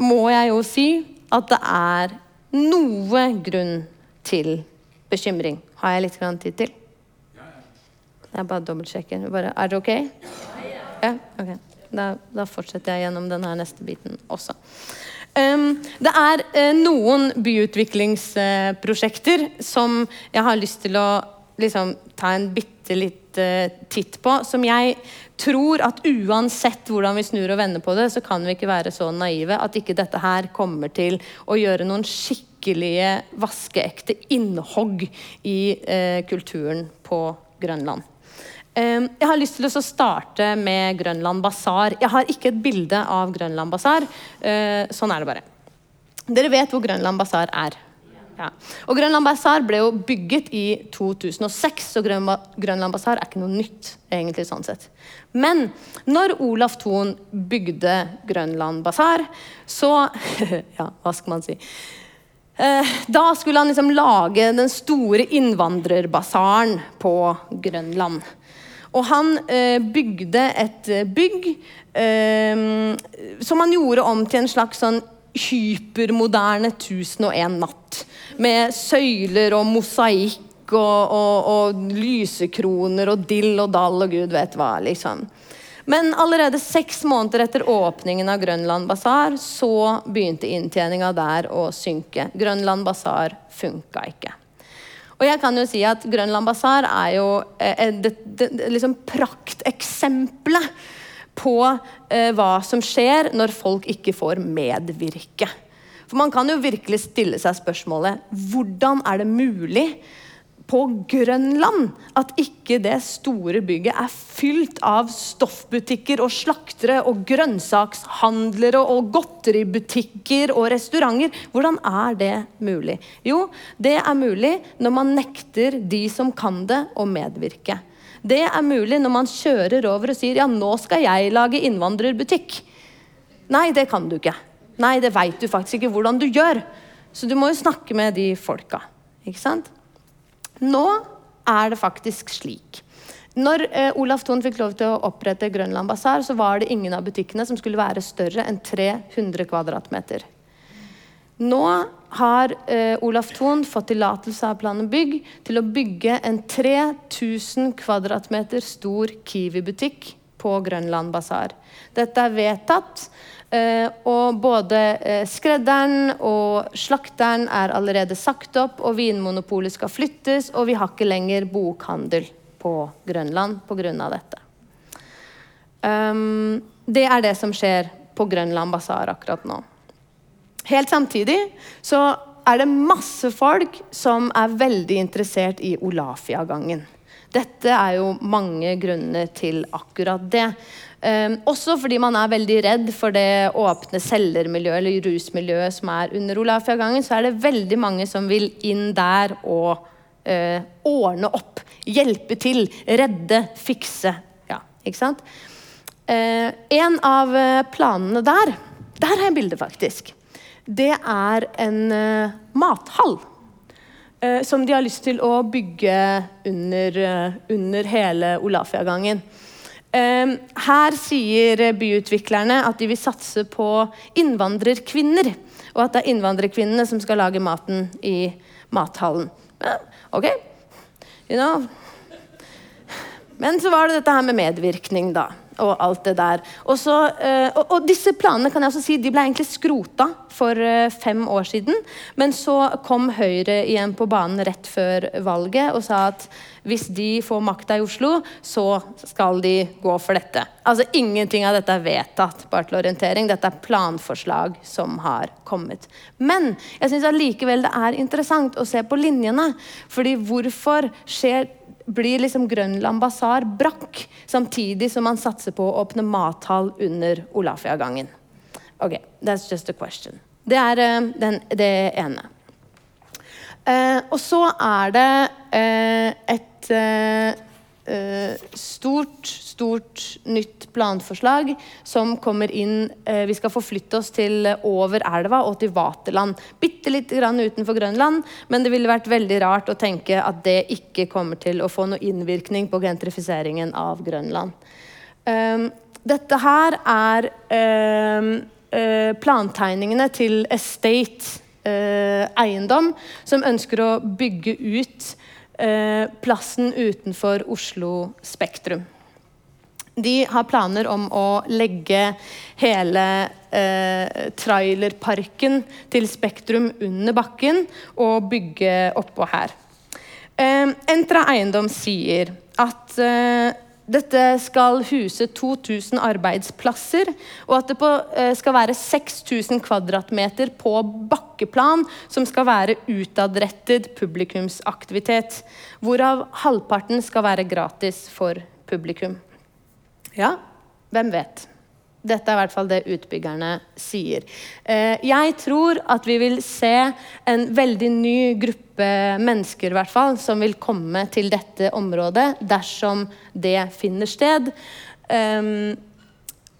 må jeg jo si at det er noe grunn til bekymring. Har jeg litt tid til? Jeg bare dobbeltsjekker. Bare, er det ok? Ja? Ok. Da, da, fortsetter jeg gjennom denne neste biten også. Um, det er uh, noen byutviklingsprosjekter uh, som jeg har lyst til å liksom, ta en bitte litt titt på. Som jeg tror at uansett hvordan vi snur og vender på det, så kan vi ikke være så naive at ikke dette her kommer til å gjøre noen skikkelige, vaskeekte innhogg i eh, kulturen på Grønland. Eh, jeg har lyst til å starte med Grønland basar. Jeg har ikke et bilde av Grønland basar. Eh, sånn er det bare. Dere vet hvor Grønland basar er? Ja. Og Grønland Basar ble jo bygget i 2006, så Grønland Basar er ikke noe nytt. egentlig sånn sett. Men når Olaf Thon bygde Grønland Basar, så Ja, hva skal man si? Eh, da skulle han liksom lage den store innvandrerbasaren på Grønland. Og han eh, bygde et bygg eh, som han gjorde om til en slags sånn hypermoderne 1001 natt. Med søyler og mosaikk og, og, og, lysekroner og dill og dall og gud vet hva. liksom. Men allerede seks måneder etter åpningen av Grønland Basar så begynte inntjeninga der å synke. Grønland Basar funka ikke. Og jeg kan jo si at Grønland Basar er jo eh, det, det, det liksom prakteksempelet på eh, hva som skjer når folk ikke får medvirke. For Man kan jo virkelig stille seg spørsmålet hvordan er det mulig på Grønland at ikke det store bygget er fylt av stoffbutikker og slaktere og grønnsakshandlere og godteributikker og restauranter. Hvordan er det mulig? Jo, det er mulig når man nekter de som kan det, å medvirke. Det er mulig når man kjører over og sier ja, nå skal jeg lage innvandrerbutikk. Nei, det kan du ikke. Nei, det veit du faktisk ikke hvordan du gjør. Så du må jo snakke med de folka. Ikke sant? Nå er det faktisk slik. Når eh, Olaf Thon fikk lov til å opprette Grønland Basar, så var det ingen av butikkene som skulle være større enn 300 kvadratmeter. Nå har eh, Olaf Thon fått tillatelse av Plan og bygg til å bygge en 3000 kvadratmeter stor Kiwi-butikk på Grønland Basar. Dette er vedtatt. eh, og både eh, skredderen og slakteren er allerede sagt opp, og Vinmonopolet skal flyttes, og vi har ikke lenger bokhandel på Grønland pga. dette. Um, det er det som skjer på Grønland Basar akkurat nå. Helt samtidig så er det masse folk som er veldig interessert i Olafia-gangen. Dette er jo mange grunner til akkurat det. Um, også fordi man er veldig redd for det åpne selgermiljøet eller rusmiljøet som er under Olafia-gangen, så er det veldig mange som vil inn der og uh, ordne opp. Hjelpe til, redde, fikse. Ja, ikke sant? Uh, en av eh, planene der Der har jeg bilde, faktisk. Det er en uh, mathall. som de har lyst til å bygge under, under hele Olafia-gangen. Her sier byutviklerne at de vil satse på innvandrerkvinner. Og at det er innvandrerkvinnene som skal lage maten i mathallen. ok, you know. Men så var det dette her med medvirkning, da og alt det der. Og, så, uh, og, og, disse planene kan jeg også si, de ble egentlig skrota for uh, fem år siden. Men så kom Høyre igjen på banen rett før valget og sa at hvis de får makta i Oslo, så skal de gå for dette. Altså Ingenting av dette er vedtatt, bare til orientering. Dette er planforslag som har kommet. Men jeg syns allikevel det er interessant å se på linjene. fordi hvorfor skjer blir liksom Grønland Basar brakk, samtidig som man satser på å åpne mathall under Olafia-gangen. Ok, that's just a question. Det er uh, den, det ene. Uh, og så er det uh, et stort stort nytt planforslag som kommer inn. Eh, vi skal forflytte oss til over elva og til Vaterland. Bitte lite grann utenfor Grønland, men det ville vært veldig rart å tenke at det ikke kommer til å få noe innvirkning på gentrifiseringen av Grønland. Um, dette her er uh, plantegningene til Estate eiendom, som ønsker å bygge ut plassen utenfor Oslo Spektrum. De har planer om å legge hele eh, trailerparken til Spektrum under bakken og bygge oppå her. Eh, Entra Eiendom sier at eh, dette skal huse 2000 arbeidsplasser, og at det på, eh, skal være 6000 kvadratmeter på bakkeplan som skal være utadrettet publikumsaktivitet. Hvorav halvparten skal være gratis for publikum. Ja, hvem vet? Dette er i hvert fall det utbyggerne sier. Eh, jeg tror at vi vil se en veldig ny gruppe mennesker hvert fall, som vil komme til dette området dersom det finner sted. Um,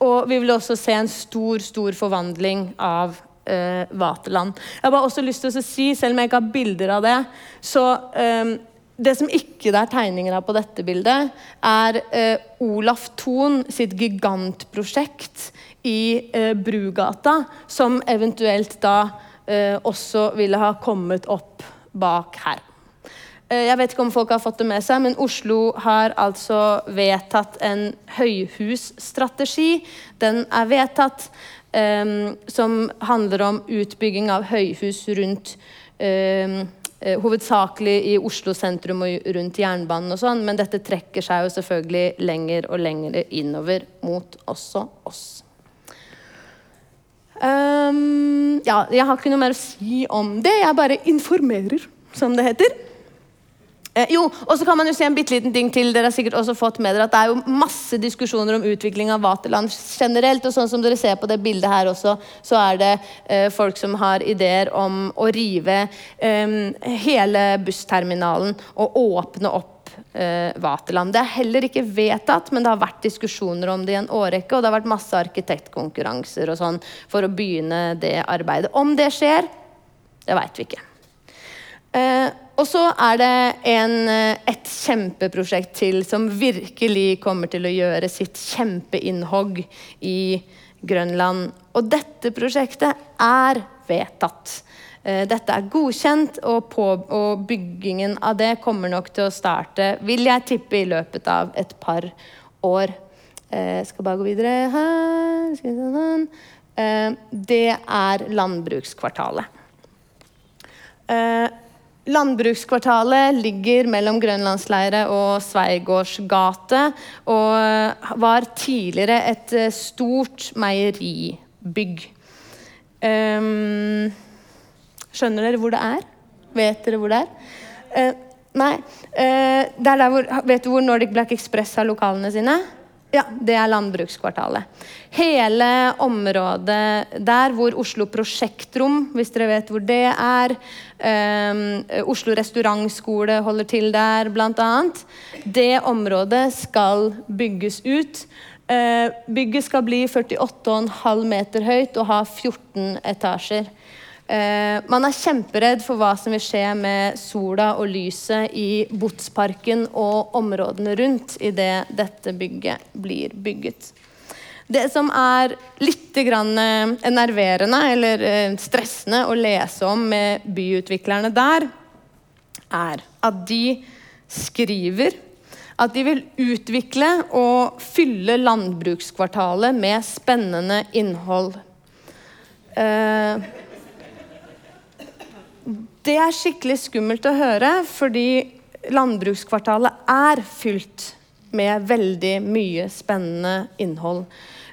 og vi vil også se en stor, stor forvandling av uh, Vaterland. Jeg har bare også lyst til å si, selv om jeg ikke har bilder av det, så um, det som ikke det er tegninger av på dette bildet, er eh, Olaf Thon sitt gigantprosjekt i eh, Brugata, som eventuelt da eh, også ville ha kommet opp bak her. Eh, jeg vet ikke om folk har fått det med seg, men Oslo har altså vedtatt en høyhusstrategi. Den er vedtatt, eh, som handler om utbygging av høyhus rundt eh, hovedsakelig i Oslo sentrum og rundt jernbanen og sånn, men dette trekker seg jo selvfølgelig lenger og lenger innover mot også oss. Um, ja, jeg har ikke noe mer å si om det. Jeg bare informerer, som det heter. Eh, jo, og så kan man jo si en bitte liten ting til. Dere har sikkert også fått med dere at Det er jo masse diskusjoner om utvikling av Vaterland generelt. og sånn som dere ser på det bildet her også, så er det eh, folk som har ideer om å rive eh, hele bussterminalen og åpne opp eh, Vaterland. Det er heller ikke vedtatt, men det har vært diskusjoner om det i en årrekke. Og det har vært masse arkitektkonkurranser og sånn for å begynne det arbeidet. Om det skjer, det veit vi ikke. Eh, og så er det en, eh, et kjempeprosjekt til som virkelig kommer til å gjøre sitt kjempeinnhogg i Grønland. Og dette prosjektet er vedtatt. Eh, dette er godkjent, og, på, og, byggingen av det kommer nok til å starte, vil jeg tippe, i løpet av et par år. Jeg skal bare gå videre her. Sånn. Det er landbrukskvartalet. Landbrukskvartalet ligger mellom Grønlandsleire og Sveigårds gate og var tidligere et eh, stort meieribygg. Um, skjønner dere hvor det er? Vet dere hvor det er? Uh, nei. Uh, det er der hvor, vet du hvor Nordic Black Express har lokalene sine? Ja, det er landbrukskvartalet. Hele området der hvor Oslo Prosjektrom, hvis dere vet hvor det er um, Oslo restaurantskole holder til der, bl.a. Det området skal bygges ut. Uh, bygget skal bli 48,5 meter høyt og ha 14 etasjer. Uh, man er kjemperedd for hva som vil skje med sola og lyset i Botsparken og områdene rundt idet dette bygget blir bygget. Det som er litt enerverende eller uh, stressende å lese om med byutviklerne der, er at de skriver at de vil utvikle og fylle landbrukskvartalet med spennende innhold. Uh, det er skikkelig skummelt å høre, fordi landbrukskvartalet er fylt med veldig mye spennende innhold.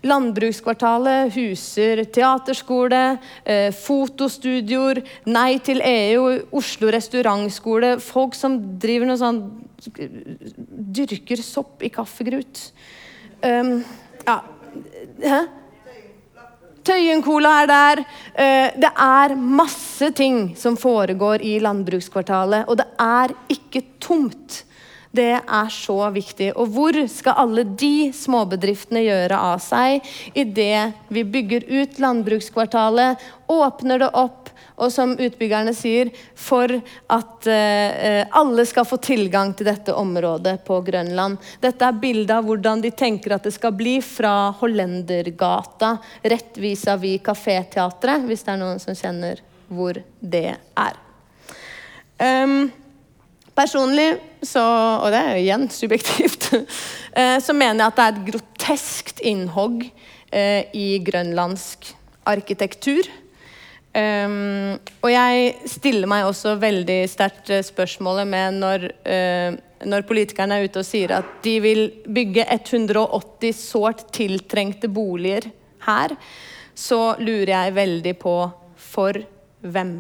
Landbrukskvartalet huser teaterskole, eh, fotostudioer, Nei til EU, Oslo restaurantskole, folk som driver noe sånn Dyrker sopp i kaffegrut. Um, ja Hæ? Tøyen-cola er der. Eh, det er masse ting som foregår i landbrukskvartalet, og det er ikke tomt. Det er så viktig. Og hvor skal alle de småbedriftene gjøre av seg idet vi bygger ut landbrukskvartalet, åpner det opp og som utbyggerne sier, for at eh, alle skal få tilgang til dette området på Grønland. Dette er bildet av hvordan de tenker at det skal bli fra Hollendergata rett vis-à-vis Kaféteatret, hvis det er noen som kjenner hvor det er. Um, personlig, så, og det er jo igjen subjektivt, uh, så mener jeg at det er et groteskt innhogg eh, i grønlandsk arkitektur. Um, og jeg stiller meg også veldig sterkt eh, spørsmålet med når, uh, når, politikerne er ute og sier at de vil bygge 180 sårt tiltrengte boliger her, så lurer jeg veldig på for hvem.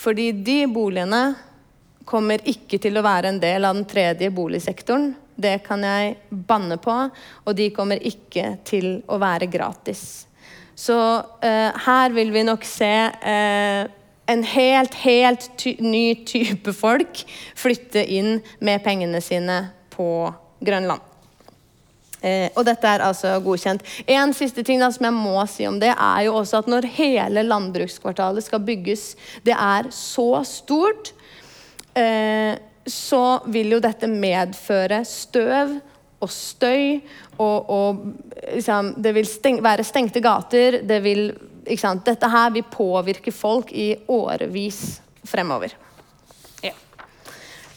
Fordi de boligene kommer ikke til å være en del av den tredje boligsektoren. det kan jeg banne på. Og de kommer ikke til å være gratis. Så eh, her vil vi nok se eh, en helt, helt ty ny type folk flytte inn med pengene sine på Grønland. Eh, og dette er altså godkjent. En siste ting da, som jeg må si om det, er jo også at når hele landbrukskvartalet skal bygges, det er så stort, eh, så vil jo dette medføre støv og støy, og, og liksom, det vil steng være stengte gater. Det vil, Dette her vil påvirke folk i årevis fremover. Ja.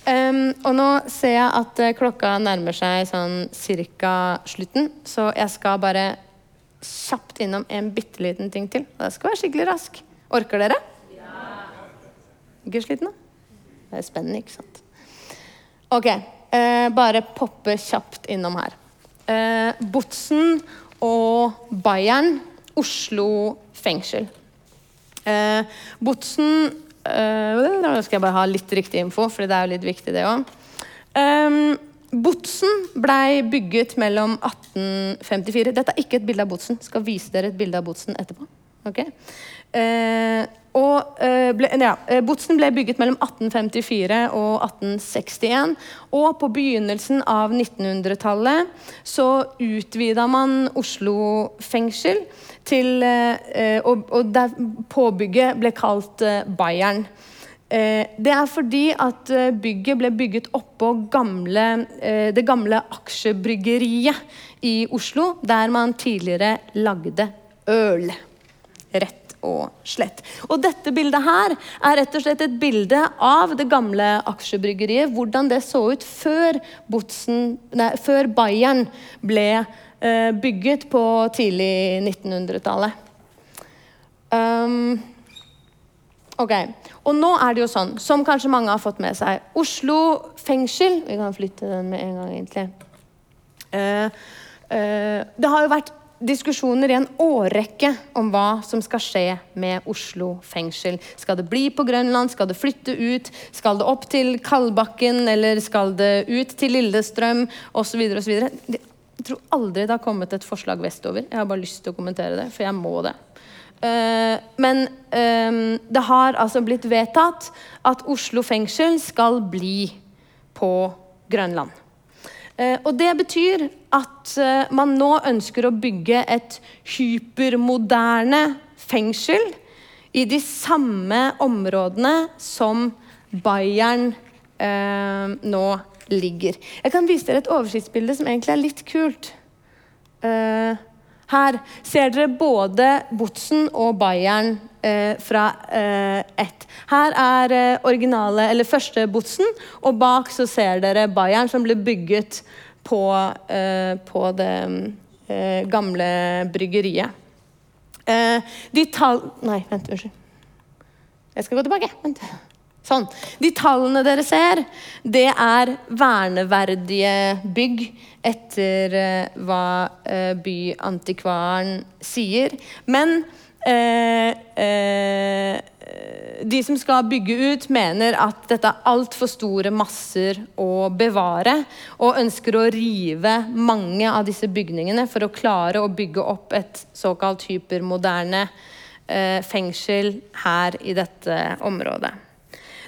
Um, og nå ser jeg at uh, klokka nærmer seg sånn cirka slutten, så jeg skal bare kjapt innom en bitte liten ting til. Og det skal være skikkelig rask. Orker dere? Ja. Ikke slitne? Det er spennende, ikke sant? Ok, uh, bare poppe kjapt innom her. Eh, Botsen og Bayern, Oslo fengsel. Eh, Botsen da skal jeg bare ha litt riktig info, for det er jo litt viktig, det òg. Um, Botsen blei bygget mellom 1854 Dette er ikke et bilde av Botsen. Skal vise dere et bilde av Botsen etterpå. Okay? Uh, og, uh, ble, ja, Botsen ble bygget mellom 1854 og 1861. Og på begynnelsen av 1900-tallet så utvida man Oslo fengsel til eh, og, og der påbygget ble kalt eh, Bayern. Eh, det er fordi at bygget ble bygget oppå gamle, det gamle aksjebryggeriet i Oslo, der man tidligere lagde øl. Rett og slett. Og dette bildet her er rett og slett et bilde av det gamle aksjebryggeriet. Hvordan det så ut før, Botsen, nei, før Bayern ble Eh, bygget på tidlig 1900-tallet. Um, ok, Og nå er det jo sånn, som kanskje mange har fått med seg Oslo fengsel Vi kan flytte den med en gang, egentlig. Uh, uh, det har jo vært diskusjoner i en årrekke om hva som skal skje med Oslo fengsel. Skal det bli på Grønland? Skal det flytte ut? Skal det opp til Kalbakken? Eller skal det ut til Lillestrøm? Osv. osv. Jeg tror aldri det har kommet et forslag vestover. Jeg har bare lyst til å kommentere det, for jeg må det. Uh, men um, det har altså blitt vedtatt at Oslo fengsel skal bli på Grønland. Uh, og det betyr at uh, man nå ønsker å bygge et hypermoderne fengsel i de samme områdene som Bayern nå ligger. Jeg kan vise dere et oversiktsbilde som egentlig er litt kult. Uh, her ser dere både Botsen og Bayern eh, fra eh, ett. Her er originale, eller første Botsen, og bak så ser dere Bayern, som ble bygget på, på det gamle bryggeriet. de tall... Nei, vent, unnskyld. Jeg skal gå tilbake. Vent. Sånn. De tallene dere ser, det er verneverdige bygg etter uh, hva uh, byantikvaren sier. Men uh, de som skal bygge ut, mener at dette er altfor store masser å bevare, og ønsker å rive mange av disse bygningene for å klare å bygge opp et såkalt hypermoderne fengsel her i dette området.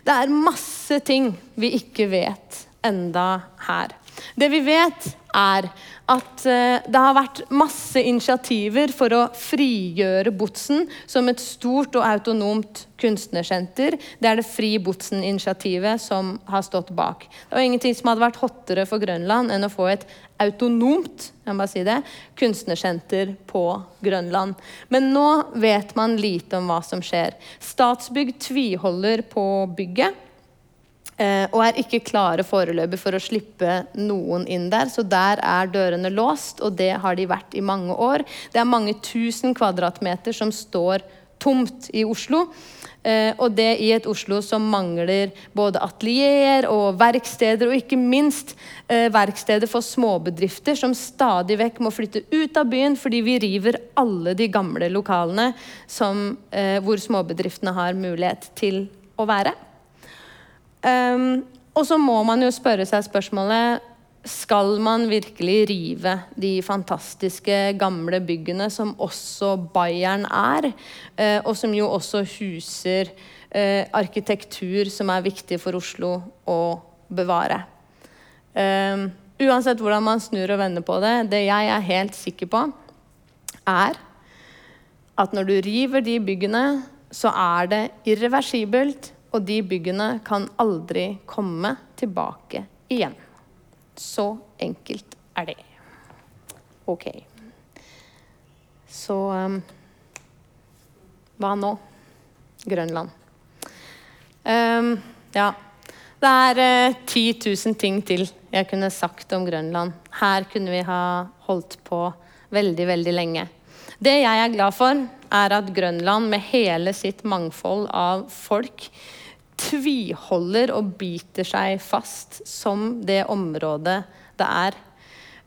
Det er masse ting vi ikke vet enda her. Det vi vet, er at eh, det har vært masse initiativer for å frigjøre Botsen som et stort og autonomt kunstnersenter. Det er det Fri Botsen-initiativet som har stått bak. Det var ingenting som hadde vært hottere for Grønland enn å få et autonomt si det, kunstnersenter på Grønland. Men nå vet man lite om hva som skjer. Statsbygg tviholder på bygget. Eh, og er ikke klare foreløpig for å slippe noen inn der. Så der er dørene låst, og det har de vært i mange år. Det er mange tusen kvadratmeter som står tomt i Oslo. Eh, og det i et Oslo som mangler både atelier og verksteder, og ikke minst eh, verksteder for småbedrifter som stadig vekk må flytte ut av byen fordi vi river alle de gamle lokalene som, hvor småbedriftene har mulighet til å være. Um, og så må man jo spørre seg spørsmålet skal man virkelig rive de fantastiske gamle byggene som også Bayern er, eh, og som jo også huser eh, arkitektur som er viktig for Oslo å bevare. Um, uansett hvordan man snur og vender på det, det jeg er helt sikker på, er at når du river de byggene, så er det irreversibelt, og de byggene kan aldri komme tilbake igjen. Så enkelt er det. OK. Så um, hva nå? Grønland. Um, ja. Det er uh, 10 000 ting til jeg kunne sagt om Grønland. Her kunne vi ha holdt på veldig, veldig lenge. Det jeg er glad for, er at Grønland med hele sitt mangfold av folk tviholder og biter seg fast som det området det er.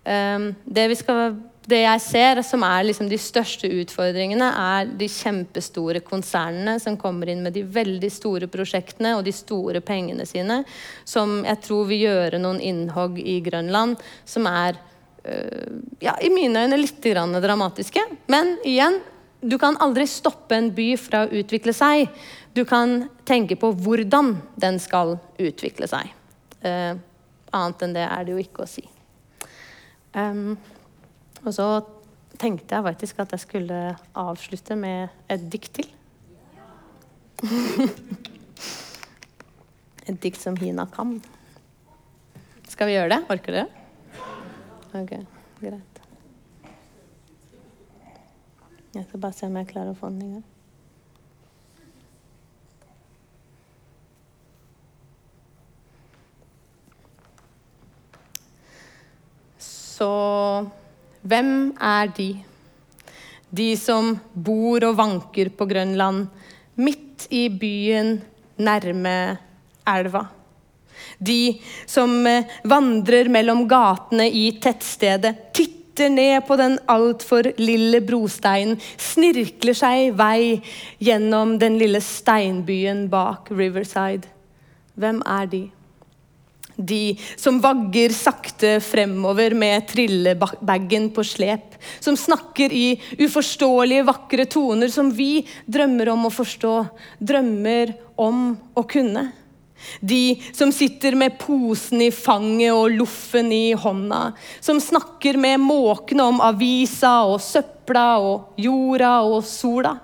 Um, det skal det jeg ser som er liksom de største utfordringene, er de kjempestore konsernene som kommer inn med de veldig store prosjektene og de store pengene sine, som jeg tror vil gjøre noen innhogg i Grønland som er øh, ja, i mine øyne litt dramatiske. Men igjen, du kan aldri stoppe en by fra å utvikle seg. Du kan tenke på hvordan den skal utvikle seg. Uh, annet enn det er det jo ikke å si. Um, og så tenkte jeg faktisk at jeg skulle avslutte med et dikt til. et dikt som Hina kan. Skal vi gjøre det? Orker dere? Ok, greit. Jeg skal bare se om jeg klarer å få den i gang. Så hvem er de? De som bor og vanker på Grønland, midt i byen, nærme elva. De som eh, vandrer mellom gatene i tettstedet, titter ned på den altfor lille brosteinen, snirkler seg vei gjennom den lille steinbyen bak Riverside. Hvem er de? De som vagger sakte fremover med trillebagen på slep. Som snakker i uforståelige, vakre toner som vi drømmer om å forstå. Drømmer om å kunne. De som sitter med posen i fanget og loffen i hånda. Som snakker med måkene om avisa og søpla og jorda og sola.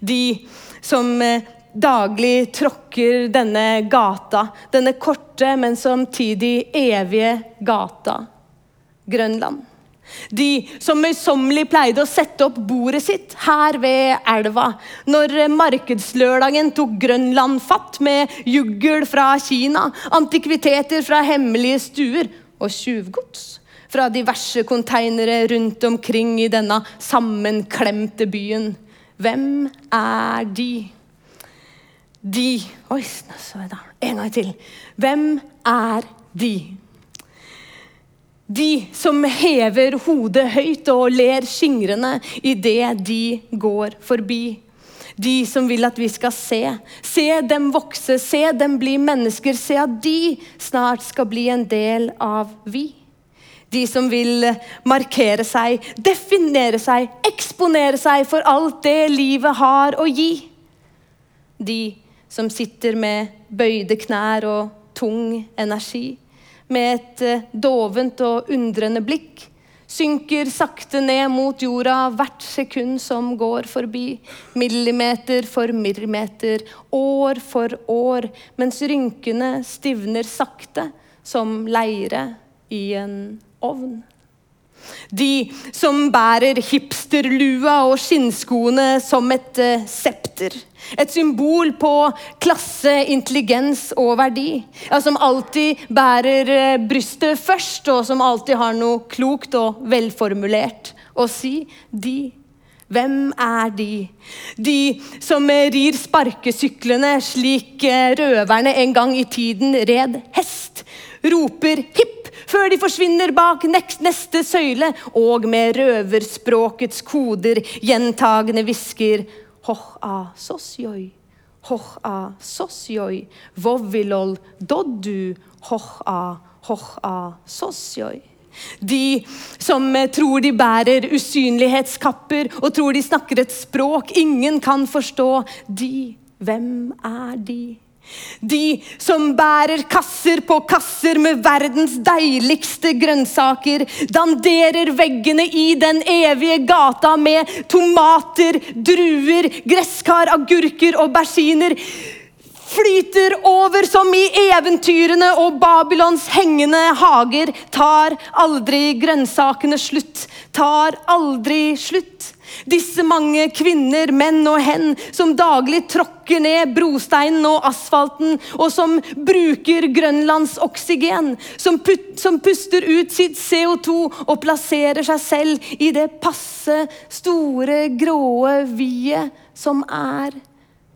De som eh, daglig tråkker denne gata, denne korte, men samtidig evige gata, Grønland. De som møysommelig pleide å sette opp bordet sitt her ved elva når markedslørdagen tok Grønland fatt med juggel fra Kina, antikviteter fra hemmelige stuer og tjuvgods fra diverse konteinere rundt omkring i denne sammenklemte byen. Hvem er de? De Oi, nå så jeg da. En gang til. Hvem er de? De som hever hodet høyt og ler skingrende idet de går forbi. De som vil at vi skal se. Se dem vokse, se dem bli mennesker. Se at de snart skal bli en del av vi. De som vil markere seg, definere seg, eksponere seg for alt det livet har å gi. De som sitter med bøyde knær og tung energi. Med et eh, dovent og undrende blikk. Synker sakte ned mot jorda hvert sekund som går forbi. Millimeter for millimeter, år for år, mens rynkene stivner sakte som leire i en ovn. De som bærer hipsterlua og skinnskoene som et uh, septer. Et symbol på klasse, intelligens og verdi. Ja, som alltid bærer uh, brystet først, og som alltid har noe klokt og velformulert å si. De hvem er de? De som rir sparkesyklene slik eh, røverne en gang i tiden red hest. Roper hipp før de forsvinner bak neste søyle, og med røverspråkets koder gjentagende hvisker Hoch a sosjoi, hoch-a, sosjoj, vovilol, doddu, hoch-a, hoch-a, sosjoj. De som eh, tror de bærer usynlighetskapper og tror de snakker et språk ingen kan forstå. De, hvem er de? De som bærer kasser på kasser med verdens deiligste grønnsaker, danderer veggene i den evige gata med tomater, druer, gresskar, agurker og bersiner flyter over som i eventyrene og Babylons hengende hager. Tar aldri grønnsakene slutt, tar aldri slutt. Disse mange kvinner, menn og hen som daglig tråkker ned brosteinen og asfalten, og som bruker Grønlands oksygen, som, put, som puster ut sitt CO2 og plasserer seg selv i det passe, store, gråe viet som er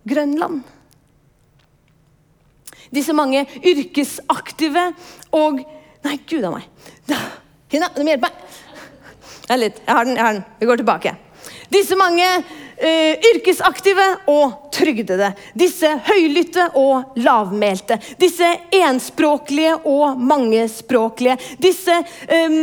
Grønland disse mange yrkesaktive og Nei, gud a meg. Hina, du må hjelpe meg. Jeg, litt, jeg har den. jeg har den. Vi går tilbake. Disse mange yrkesaktive og trygdede. Disse høylytte og lavmælte. Disse enspråklige og mangespråklige. Disse um,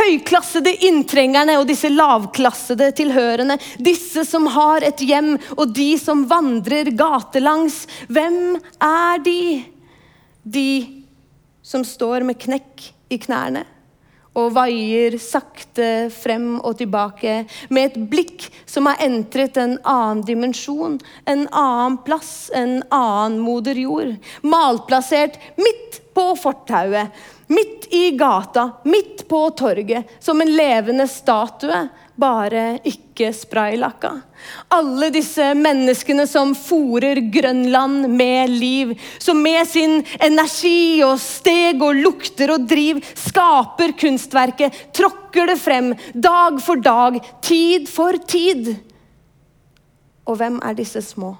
høyklassede inntrengerne og disse lavklassede tilhørende. Disse som har et hjem, og de som vandrer gatelangs. Hvem er de? De som står med knekk i knærne og vaier sakte frem og tilbake med et blikk som har entret en annen dimensjon, en annen plass, en annen moder jord. Malplassert midt på fortauet, midt i gata, midt på torget, som en levende statue bare ikke spraylakka. Alle disse menneskene som fòrer Grønland med liv. Som med sin energi og steg og lukter og driv skaper kunstverket. Tråkker det frem dag for dag, tid for tid. Og hvem er disse små?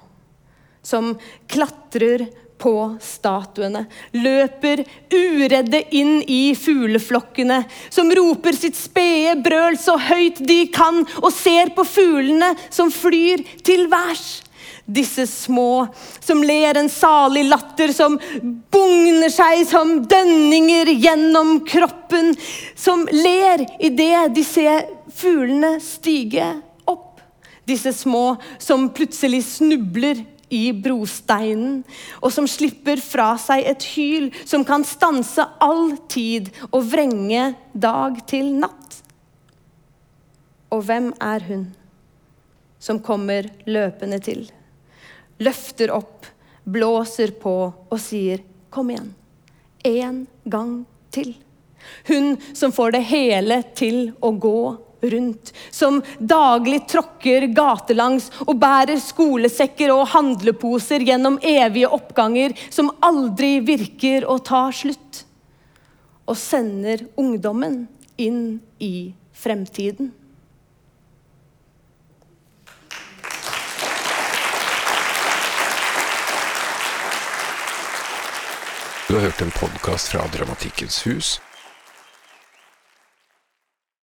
Som klatrer på statuene, løper uredde inn i fugleflokkene, som roper sitt spede brøl så høyt de kan, og ser på fuglene som flyr til værs. Disse små som ler en salig latter, som bugner seg som dønninger gjennom kroppen, som ler idet de ser fuglene stige opp. Disse små som plutselig snubler i brosteinen, og som slipper fra seg et hyl som kan stanse all tid og vrenge dag til natt. Og hvem er hun som kommer løpende til, løfter opp, blåser på og sier 'kom igjen', en gang til. Hun som får det hele til å gå rundt, som daglig tråkker gatelangs og bærer skolesekker og handleposer gjennom evige oppganger som aldri virker å ta slutt, og sender ungdommen inn i fremtiden. Du har hørt en podkast fra Dramatikkens hus.